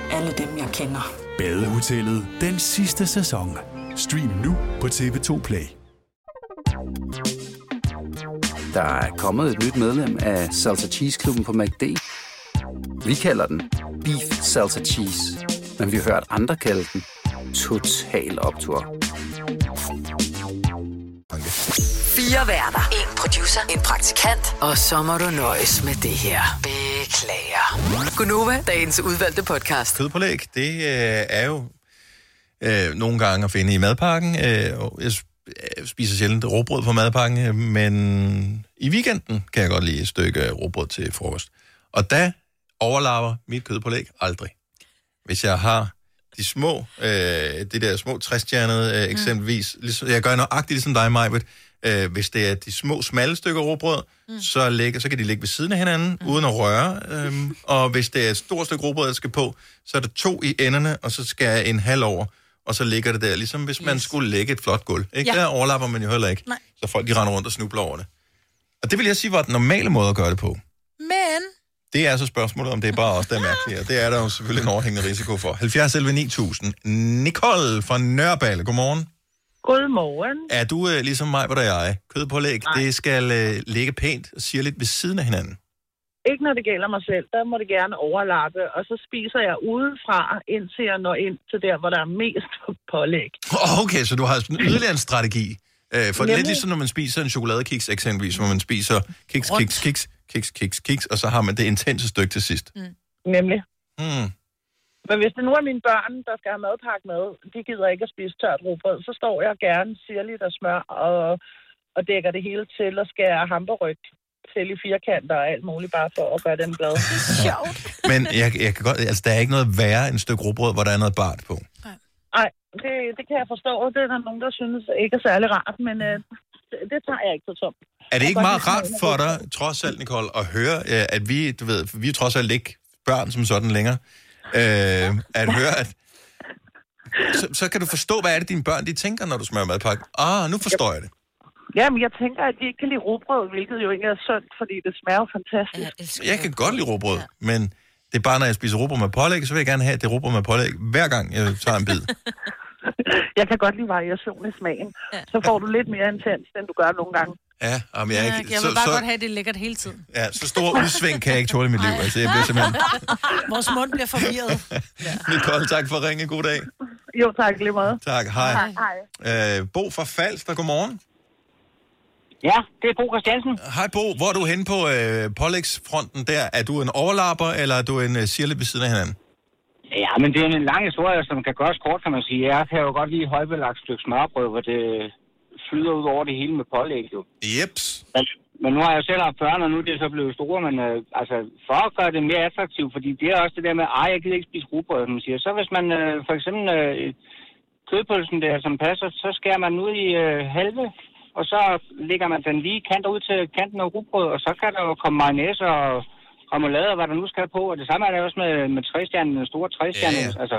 S16: alle dem, jeg kender.
S17: Badehotellet den sidste sæson. Stream nu på TV2 Play.
S18: Der er kommet et nyt medlem af Salsa Cheese Klubben på MACD. Vi kalder den Beef Salsa Cheese, men vi har hørt andre kalde den Total Optor.
S4: Fire værter. En producer. En praktikant. Og så må du nøjes med det her. Beklager. Gunova, dagens udvalgte podcast.
S1: Kødpålæg, det øh, er jo øh, nogle gange at finde i madpakken. Øh, og jeg øh, spiser sjældent råbrød på madpakken, øh, men i weekenden kan jeg godt lide et stykke råbrød til frokost. Og der overlapper mit kødpålæg aldrig. Hvis jeg har de små, øh, det der små træstjernede øh, eksempelvis, ligesom, jeg gør nøjagtigt ligesom dig, Majbet, øh, hvis det er de små, smalle stykker råbrød, mm. så, ligger, så kan de ligge ved siden af hinanden, mm. uden at røre. Øhm, og hvis det er et stort stykke råbrød, der skal på, så er der to i enderne, og så skal jeg en halv over, og så ligger det der, ligesom hvis man skulle lægge et flot gulv. Ikke?
S3: Ja.
S1: Der overlapper man jo heller ikke.
S3: Nej.
S1: Så folk de render rundt og snubler over det. Og det vil jeg sige var den normale måde at gøre det på.
S3: Men
S1: Det er så spørgsmålet, om det er bare os, der er mærkelige. Og det er der jo selvfølgelig en overhængende risiko for. 70 11 9000. Nicole fra Nørreballe, godmorgen.
S19: Godmorgen.
S1: Er du øh, ligesom mig, hvor der er jeg? Kødpålæg, det skal øh, ligge pænt og sige lidt ved siden af hinanden.
S19: Ikke når det gælder mig selv. Der må det gerne overlappe. Og så spiser jeg udefra, indtil jeg når ind til der, hvor der er mest pålæg.
S1: Okay, så du har yderligere en strategi. Øh, for
S19: Nemlig.
S1: lidt ligesom når man spiser en chokoladekiks eksempelvis, hvor man spiser kiks, kiks, kiks, kiks, kiks, kiks, og så har man det intense stykke til sidst.
S19: Nemlig.
S1: Mm.
S19: Men hvis det nu er mine børn, der skal have madpakke med, de gider ikke at spise tørt rugbrød, så står jeg gerne sirligt og smør og, og dækker det hele til og skærer hamburryg til i firkanter og alt muligt, bare for at gøre dem glade.
S3: Sjovt.
S1: Men jeg, jeg kan godt, altså, der er ikke noget værre end et stykke råbrød, hvor der er noget bart på.
S19: Nej, det, det kan jeg forstå. Det er der nogen, der synes ikke er særlig rart, men øh, det, det tager jeg ikke så tomt.
S1: Er det ikke meget rart for dig, trods alt, Nicole, at høre, øh, at vi, du ved, vi er trods alt ikke børn som sådan længere, øh, at høre, at så, så kan du forstå, hvad er det, dine børn de tænker, når du smører madpakke. Ah, nu forstår jeg det.
S19: Jamen, jeg tænker, at de ikke kan lide rugbrød, hvilket jo ikke er sundt, fordi det smager fantastisk.
S1: Jeg kan godt lide råbrød, men det er bare, når jeg spiser råbrød med pålæg, så vil jeg gerne have det råbrød med pålæg, hver gang jeg tager en bid.
S19: Jeg kan godt lide variation i smagen. Så får du lidt mere intens, end du gør nogle gange.
S1: Ja, jamen, jeg,
S3: Jeg,
S1: ikke,
S3: jeg
S1: så,
S3: vil bare
S1: så,
S3: godt have, at det er lækkert hele tiden.
S1: ja, så stor udsving kan jeg ikke tåle i mit liv. Altså, jeg bliver simpelthen...
S3: Vores mund bliver forvirret.
S1: Nicole, tak for at ringe. God dag.
S19: Jo, tak lige meget.
S1: Tak, hej.
S19: Hej.
S1: Øh, Bo fra Falster, godmorgen.
S20: Ja, det er Bo Christiansen.
S1: Hej Bo, hvor er du henne på øh, pålægsfronten der? Er du en overlapper, eller er du en øh, sirlig ved siden af hinanden?
S20: Ja, men det er en lang historie, som kan gøres kort, kan man sige. Jeg kan jo godt lide højbelagt stykke smørbrød, hvor det, flyder ud over det hele med pålæg, jo.
S1: Jeps.
S20: Men, men nu har jeg jo selv haft børn, og nu er det så blevet store, men øh, altså, for at gøre det mere attraktivt, fordi det er også det der med, ej, jeg gider ikke spise rugbrød, som man siger. Så hvis man øh, for eksempel øh, kødpølsen der, som passer, så skærer man ud i øh, halve, og så lægger man den lige kant ud til kanten af rugbrød, og så kan der jo komme mayonnaise og remoulade og hvad der nu skal på. Og det samme er det også med, med træstjernen, den store træstjerne. Ja, ja. Altså,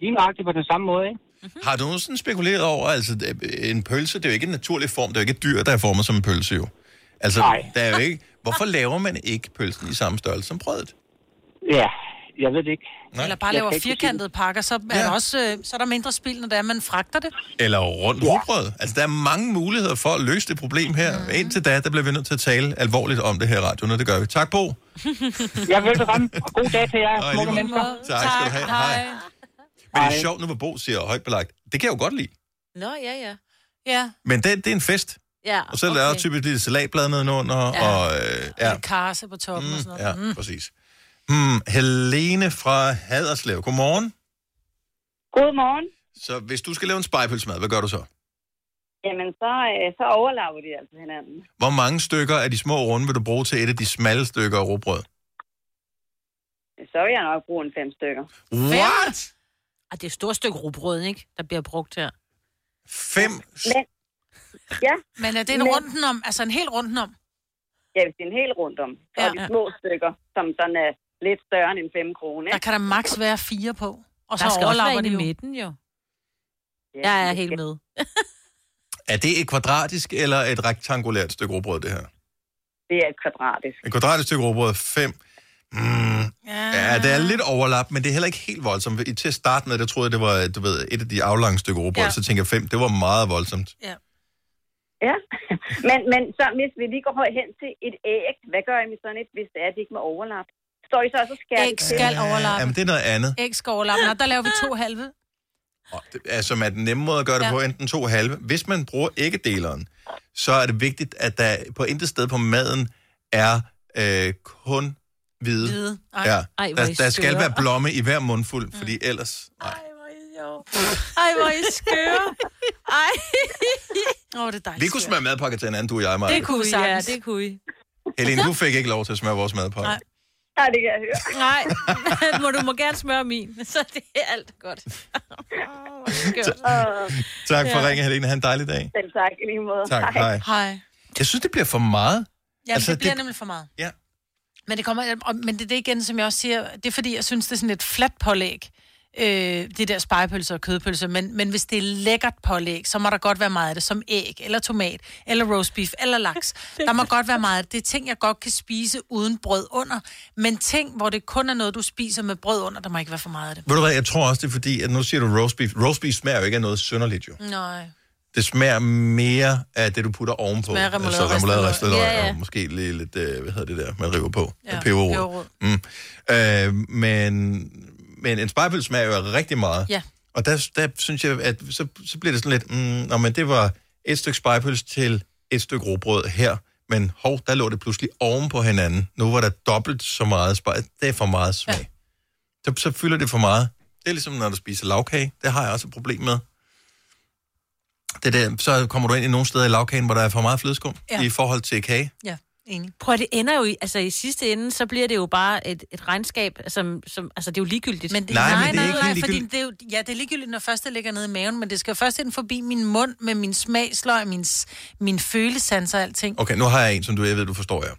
S20: lige nøjagtigt på den samme måde, ikke?
S1: Mm-hmm. Har du nogensinde spekuleret over, altså en pølse, det er jo ikke en naturlig form, det er jo ikke et dyr, der er formet som en pølse jo. Altså,
S20: Nej.
S1: der er jo ikke, hvorfor laver man ikke pølsen i samme størrelse som brødet?
S20: Ja, jeg ved det ikke.
S1: Nej.
S3: Eller bare
S20: Jeg
S3: laver firkantede pakker, så er, ja. der også, øh, så er der mindre spild, når det er, man fragter det.
S1: Eller rundt rugbrød. Altså, der er mange muligheder for at løse det problem her. Mm. Indtil da, der bliver vi nødt til at tale alvorligt om det her i radioen, og det gør vi. Tak, Bo.
S20: Jeg vil ramme, og god dag til jer, smukke mennesker.
S1: Tak skal du have. Hej. Men det er sjovt nu, hvor Bo siger højt belagt. Det kan jeg jo godt lide.
S2: Nå, ja, ja.
S3: Ja.
S1: Men det, det er en fest.
S2: Ja,
S1: Og så okay. er der typisk lidt salatblad nedenunder,
S3: Ja.
S1: og øh, ja,
S3: Lidt karse på toppen mm, og sådan noget.
S1: ja, præcis. Hmm, Helene fra Haderslev, godmorgen.
S21: Godmorgen.
S1: Så hvis du skal lave en spejpølsmad, hvad gør du så?
S21: Jamen, så, øh, så overlapper de altså hinanden.
S1: Hvor mange stykker af de små runde vil du bruge til et af de smalle stykker af råbrød?
S21: Så vil jeg nok bruge en fem stykker.
S1: What?
S2: Og det er et stort stykke rugbrød, ikke? Der bliver brugt her.
S1: Fem?
S21: Men, ja.
S3: Men er det en
S21: Men-
S3: runden om, altså en hel runden om?
S21: Ja, hvis det er en hel rundt om. Så
S3: Ja.
S21: er de små stykker, som sådan er lidt større end en 5 kroner.
S3: Der kan der maks være fire på. Og så
S2: Der skal også være i midten, jo. Jeg er helt med.
S1: Er det et kvadratisk eller et rektangulært stykke råbrød, det her?
S21: Det er et kvadratisk.
S1: Et kvadratisk stykke råbrød, fem. Mm, ja, det er lidt overlap, men det er heller ikke helt voldsomt. I- Til at starte med, der troede jeg, det var du ved, et af de aflange stykker råbrød,
S21: Ja.
S1: ja. så tænker jeg fem, det var meget voldsomt.
S21: Ja. men, men så hvis vi lige går hen til et æg, hvad gør I med sådan et, hvis det er, det ikke må overlap? Står I så også og skærer
S3: Æg skal overlappe.
S1: Jamen, det er noget andet.
S3: Æg skal overlappe. Nå, der laver vi to halve.
S1: Det er, som er den nemme måde at gøre det
S3: Ja.
S1: ja. på, enten to halve. Hvis man bruger æggedeleren, så er det vigtigt, at der på intet sted på maden er øh, kun hvide.
S3: Hvide. Ej.
S1: Ja.
S3: Ej, hvor
S1: der,
S3: I
S1: der skal være blomme i hver mundfuld, fordi ellers... Nej.
S3: Ej, hvor I skøre. Ej. Åh, oh, det er dejligt.
S1: Vi kunne smøre madpakker til hinanden, du og jeg, Maja.
S3: Det kunne vi
S2: Ja, det kunne I.
S1: Helene, du fik ikke lov til at smøre vores madpakke.
S3: Nej.
S21: Nej, det kan jeg høre.
S2: Nej, må du må gerne smøre min, så det er alt godt.
S1: Tak for
S2: ja.
S1: ringen, Helene. Ha' en dejlig dag.
S21: Selv tak, i lige måde.
S1: Tak, hej.
S3: Hej.
S1: Jeg synes, det bliver for meget.
S3: Ja, altså, det bliver det... nemlig for meget.
S1: Ja.
S3: Men det, kommer, og- men det er det igen, som jeg også siger, det er fordi, jeg synes, det er sådan et fladt pålæg, øh, det der spejepølser og kødpølser, men, men hvis det er lækkert pålæg, så må der godt være meget af det, som æg, eller tomat, eller roast beef, eller laks. Der må godt være meget af det. Det er ting, jeg godt kan spise uden brød under, men ting, hvor det kun er noget, du spiser med brød under, der må ikke være for meget af det.
S1: Ved du hvad, jeg tror også, det er fordi, at nu siger du roast beef. Roast beef smager jo ikke af noget synderligt, jo.
S3: Nej.
S1: Det smager mere af det, du putter ovenpå.
S3: Smager remoulade,
S1: altså remoulade,
S3: ristet løg. Ja, ja.
S1: og måske lige lidt, øh, hvad hedder det der, man river på.
S3: Ja,
S1: peberrod.
S3: peberrod.
S1: Mm. Øh, men, men en spejpølse smager jo rigtig meget.
S3: Ja.
S1: Og der, der synes jeg, at så, så bliver det sådan lidt, mm, nå, men det var et stykke spejpølse til et stykke råbrød her, men hov, der lå det pludselig oven på hinanden. Nu var der dobbelt så meget spejpølse. Det er for meget smag. Ja. Så, så fylder det for meget. Det er ligesom, når du spiser lavkage. Det har jeg også et problem med. Det der, så kommer du ind i nogle steder i lavkagen, hvor der er for meget flødeskum
S2: Ja.
S1: ja. i forhold til kage.
S3: Ja, enig.
S2: Prøv at det ender jo i, altså i sidste ende, så bliver det jo bare et, et regnskab, som, som, altså det er jo ligegyldigt.
S3: Men det,
S1: Nej,
S3: nej,
S1: men det er
S3: nej,
S1: ikke
S3: nej, fordi det er jo, ja, det er ligegyldigt, når først det ligger nede i maven, men det skal jo først ind forbi min mund med min smagsløg, min, min følesans og alting.
S1: Okay, nu har jeg en, som du jeg ved, du forstår jeg.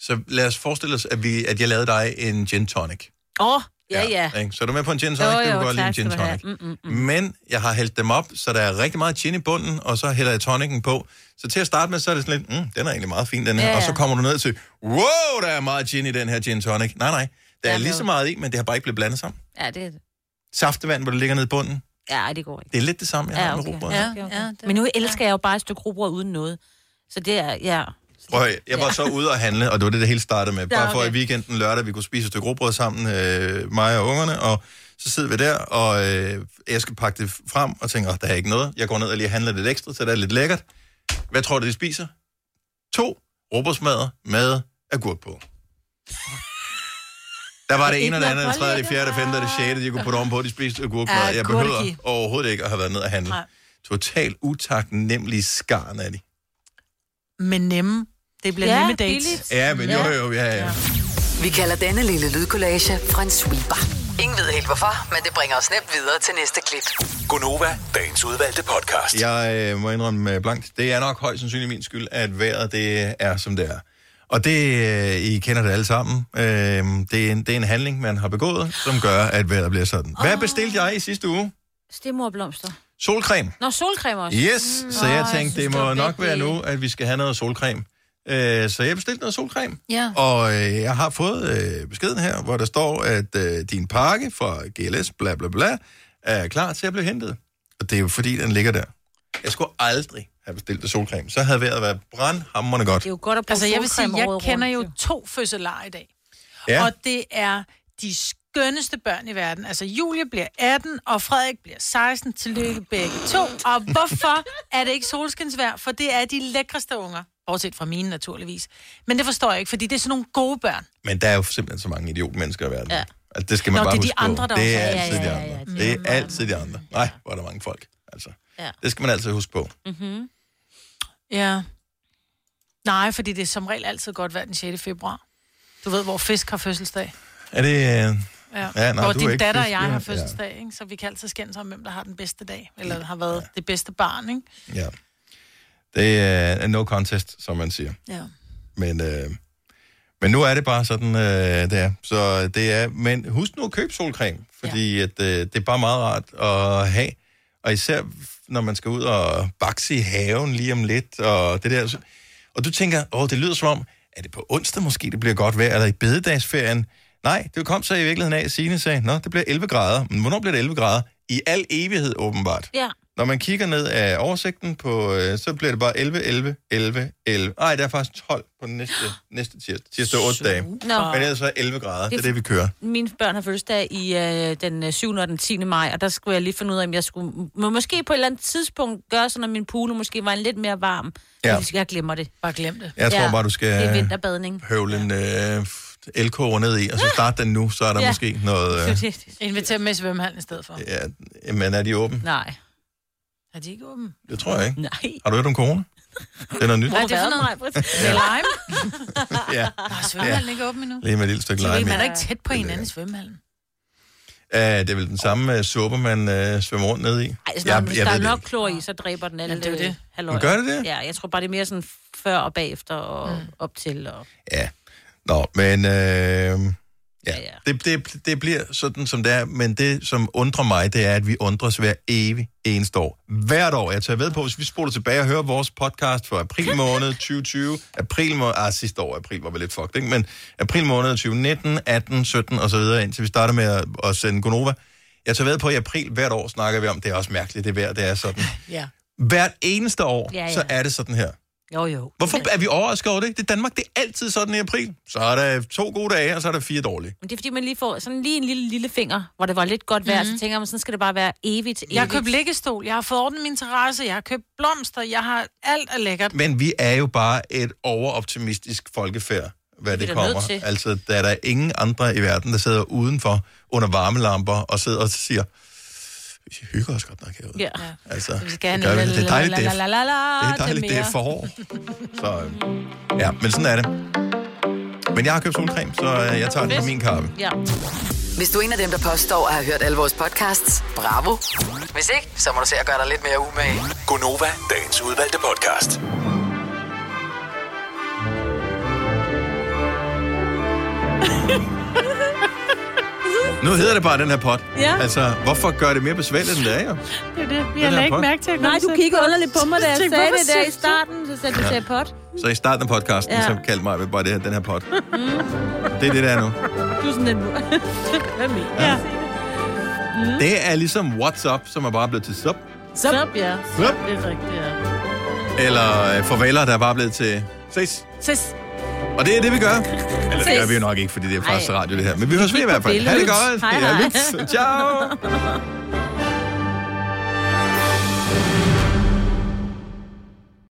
S1: Så lad os forestille os, at, vi, at jeg lavede dig en gin tonic.
S2: Åh, oh, ja, ja.
S1: Ikke? Så er du med på en gin tonic?
S2: Jo,
S1: det
S2: jo,
S1: kan godt lide en gin
S2: du
S1: tonic.
S2: Mm, mm,
S1: Men jeg har hældt dem op, så der er rigtig meget gin i bunden, og så hælder jeg tonicen på. Så til at starte med, så er det sådan lidt, mm, den er egentlig meget fin, den her.
S2: Ja, ja.
S1: Og så kommer du ned til, wow, der er meget gin i den her gin tonic. Nej, nej, der er
S2: Ja,
S1: lige
S2: men-
S1: så meget i, men det har bare ikke blevet blandet sammen.
S2: Ja, det er det.
S1: Saftevand, hvor det ligger nede i bunden,
S2: Ja, det går ikke.
S1: det er lidt det samme, jeg
S2: Ja,
S1: har med
S2: okay.
S1: rugbrød.
S2: Ja, okay, okay. Men nu elsker jeg jo bare et stykke rugbrød uden noget. Så det er, ja.
S1: Prøv jeg var så ude og handle, og det var det, det hele startede med.
S2: Ja,
S1: Bare for
S2: okay.
S1: i weekenden lørdag, vi kunne spise et stykke råbrød sammen, øh, mig og ungerne, og så sidder vi der, og øh, jeg skal pakke det frem, og tænker, oh, der er ikke noget. Jeg går ned og lige handler lidt ekstra, så det er lidt lækkert. Hvad tror du, de spiser? To råbrødsmadder med agurk på. Der var det ene og det andet, det tredje, det fjerde, det femte det sjette, de kunne putte ovenpå, de spiste agurkmad.
S3: Ja,
S1: Jeg behøver overhovedet ikke at have været ned og handle.
S3: Nej.
S1: totalt utaknemmelige skarn af de.
S3: Men nemme. Det bliver
S2: Ja,
S3: nemme dates.
S2: billigt.
S1: Ja, men jo, jo, ja, ja.
S4: Vi kalder denne lille lydkollage en sweeper. Ingen ved helt hvorfor, men det bringer os nemt videre til næste klip.
S11: Gunova, dagens udvalgte podcast.
S1: Jeg øh, må indrømme øh, blankt, det er nok højst sandsynligt min skyld, at vejret det er, som det er. Og det, øh, I kender det alle sammen, øh, det, er en, det er en handling, man har begået, som gør, at vejret bliver sådan. Hvad bestilte jeg i sidste uge?
S2: Stemorblomster.
S1: Solcreme.
S2: Nå, solcreme også.
S1: Yes,
S2: Mm.
S1: så jeg tænkte,
S2: synes,
S1: det må nok være nu, at vi skal have noget solcreme. Øh, Så jeg bestilte noget solcreme.
S3: Ja.
S1: Og øh, jeg har fået øh, beskeden her, hvor der står, at øh, din pakke fra GLS, bla bla bla, er klar til at blive hentet. Og det er jo fordi, den ligger der. Jeg skulle aldrig have bestilt det solcreme. Så havde vejret været brandhammerende godt.
S2: Det er jo godt at bruge
S3: Altså, jeg vil sige, jeg kender jo to fødselarer i dag.
S1: Ja.
S3: Og det er de skønneste børn i verden. Altså, Julie bliver 18, og Frederik bliver 16. Tillykke begge to. Og hvorfor er det ikke solskinsvær? For det er de lækreste unger. Bortset fra mine, naturligvis. Men det forstår jeg ikke, fordi det er sådan nogle gode børn.
S1: Men der er jo simpelthen så mange idiotmennesker i verden.
S3: Ja.
S1: Altså, det skal man
S3: Nå,
S1: bare
S3: det er de
S1: huske på.
S3: andre, der
S1: det er
S3: også
S1: altid
S3: Ja,
S1: de
S3: ja,
S1: andre.
S3: ja, ja.
S1: Det er altid de andre. Nej, hvor er der mange folk. Altså,
S3: Ja.
S1: det skal man altid huske på.
S2: Mm-hmm.
S3: Ja. Nej, fordi det er som regel altid godt været den 6. februar. Du ved, hvor fisk har fødselsdag.
S1: Er det... Øh...
S3: Ja.
S1: Ja, nej,
S3: hvor
S1: du er
S3: din
S1: ikke
S3: datter og
S1: fisk,
S3: jeg
S1: ja.
S3: har fødselsdag, ikke? så vi kan altid skændes om, hvem der har den bedste dag, eller har været ja. det bedste barn, ikke?
S1: Ja. Det er no contest, som man siger.
S3: Ja.
S1: Men, øh, men nu er det bare sådan, øh, det er. Så det er, men husk nu at købe solcreme, fordi ja. at, øh, det er bare meget rart at have. Og især når man skal ud og bakse i haven lige om lidt, og det der. Og du tænker, åh, det lyder som om, er det på onsdag måske, det bliver godt vejr, eller i bededagsferien? Nej, det kom så i virkeligheden af, at Signe sagde, nå, det bliver 11 grader. Men hvornår bliver det 11 grader? I al evighed, åbenbart.
S2: Ja.
S1: Når man kigger ned af oversigten, på, øh, så bliver det bare 11, 11, 11, 11. Ej, der er faktisk 12 på den næste, næste tirsdag. Tirsdag 8 dage.
S2: Nå.
S1: Men ellers så er 11 grader. Det,
S2: Det
S1: er det, vi kører.
S2: Mine børn har fødselsdag i øh, den øh, 7. og den 10. maj, og der skulle jeg lige finde ud af, om jeg skulle må måske på et eller andet tidspunkt gøre sådan, at min pool måske var en lidt mere varm.
S1: Ja.
S2: Jeg glemmer det.
S3: Bare glem det.
S1: Jeg tror bare, du skal-
S2: Det er vinterbadning.
S1: Høvle en øh, elkoger ned i, og så start den nu, så er der
S3: Ja.
S1: måske noget... Øh,
S3: Inviter med i svømmehallen i stedet for.
S1: ja, men er de åbne?
S2: Nej.
S3: Er de ikke åbne?
S1: Det tror jeg ikke.
S2: Nej.
S1: Har du hørt om corona? Det er noget nyt.
S3: Er det for noget?
S2: noget?
S3: Det er lime.
S1: Ja.
S3: Nå, er svømmehallen ikke åben endnu?
S1: Lige med et lille stykke
S3: Så
S1: lime
S3: man er
S1: i.
S3: ikke tæt på hinanden i svømmehallen.
S1: Ja, det er vel den samme uh, suppe, man uh, svømmer rundt ned i.
S2: Ej, jeg, hvis der
S1: ved
S2: er nok klor i, så dræber den alle
S3: Ja, det er jo det.
S2: halløj.
S1: Men gør det det?
S2: Ja, jeg tror bare, det er mere sådan før og bagefter og mm. op til. Og...
S1: Ja. Nå, men øh, ja, ja. Det, det, det bliver sådan, som det er. Men det, som undrer mig, det er, at vi undres hver evig eneste år. Hvert år. Jeg tager ved på, hvis vi spoler tilbage og hører vores podcast for april måned 2020. April måned, ah, sidste år, april var vel lidt fucked, ikke? Men april måned 2019, 18, 17 og så videre, indtil vi starter med at, at sende Gonova. Jeg tager ved på, at i april hvert år snakker vi om, det er også mærkeligt, det vejr, det er sådan.
S3: Ja.
S1: Hvert eneste år,
S2: Ja, ja.
S1: så er det sådan her.
S2: Jo, jo.
S1: Hvorfor er vi overrasket over det? Det er Danmark, det er altid sådan i april. Så er der to gode dage, og så er der fire dårlige.
S2: Men det er fordi, man lige får sådan lige en lille, lille finger, hvor det var lidt godt vejr, mm. så tænker man, sådan skal det bare være evigt, evigt.
S3: Jeg har købt liggestol, jeg har fået ordnet min terrasse, jeg har købt blomster, jeg har alt er lækkert.
S1: Men vi er jo bare et overoptimistisk folkefærd, hvad
S3: Det
S1: det,
S3: er
S1: kommer.
S3: nødt til.
S1: Altså, der er der ingen andre i verden, der sidder udenfor under varmelamper og sidder og siger, vi hygger os godt nok herude.
S2: Ja.
S1: Altså,
S3: Vi skal
S1: det, gør det er dejligt, det er,
S3: la, la, la, la,
S1: det er, dejligt, det er forår. Så øh, ja, men sådan er det. Men jeg har købt solcreme, så øh, jeg tager den på min kappe.
S2: Ja.
S4: Hvis du er en af dem, der påstår at have hørt alle vores podcasts, bravo. Hvis ikke, så må du se at gøre dig lidt mere umage.
S11: Gonova, dagens udvalgte podcast.
S1: Nu hedder det bare den her pot.
S2: Ja.
S1: Altså, hvorfor gør det mere besværligt, end det er jo?
S3: Det er det, vi har ikke
S1: pot.
S3: mærke til. at
S2: Nej, du kiggede underligt på mig, da jeg sagde det der i starten, så sagde du
S1: Ja.
S2: pot.
S1: Så i starten af podcasten,
S2: Ja.
S1: ja. så kaldte mig bare det her, den her pot. Det er det, der er nu.
S2: Du er sådan en... Hvad mener
S1: Ja.
S2: Mm.
S1: Det er ligesom WhatsApp, som er bare blevet til sup.
S2: Sup, ja.
S1: Sup.
S2: Det er rigtigt, ja.
S1: Eller øh, farveler, der er bare blevet til ses.
S3: Ses.
S1: Og det er det, vi gør. Eller det gør vi jo nok ikke, fordi det er faktisk radio, det her. Men vi høres ved i hvert fald. Ha' det godt.
S2: Hej,
S1: Ja,
S2: hej.
S1: luks. Ciao.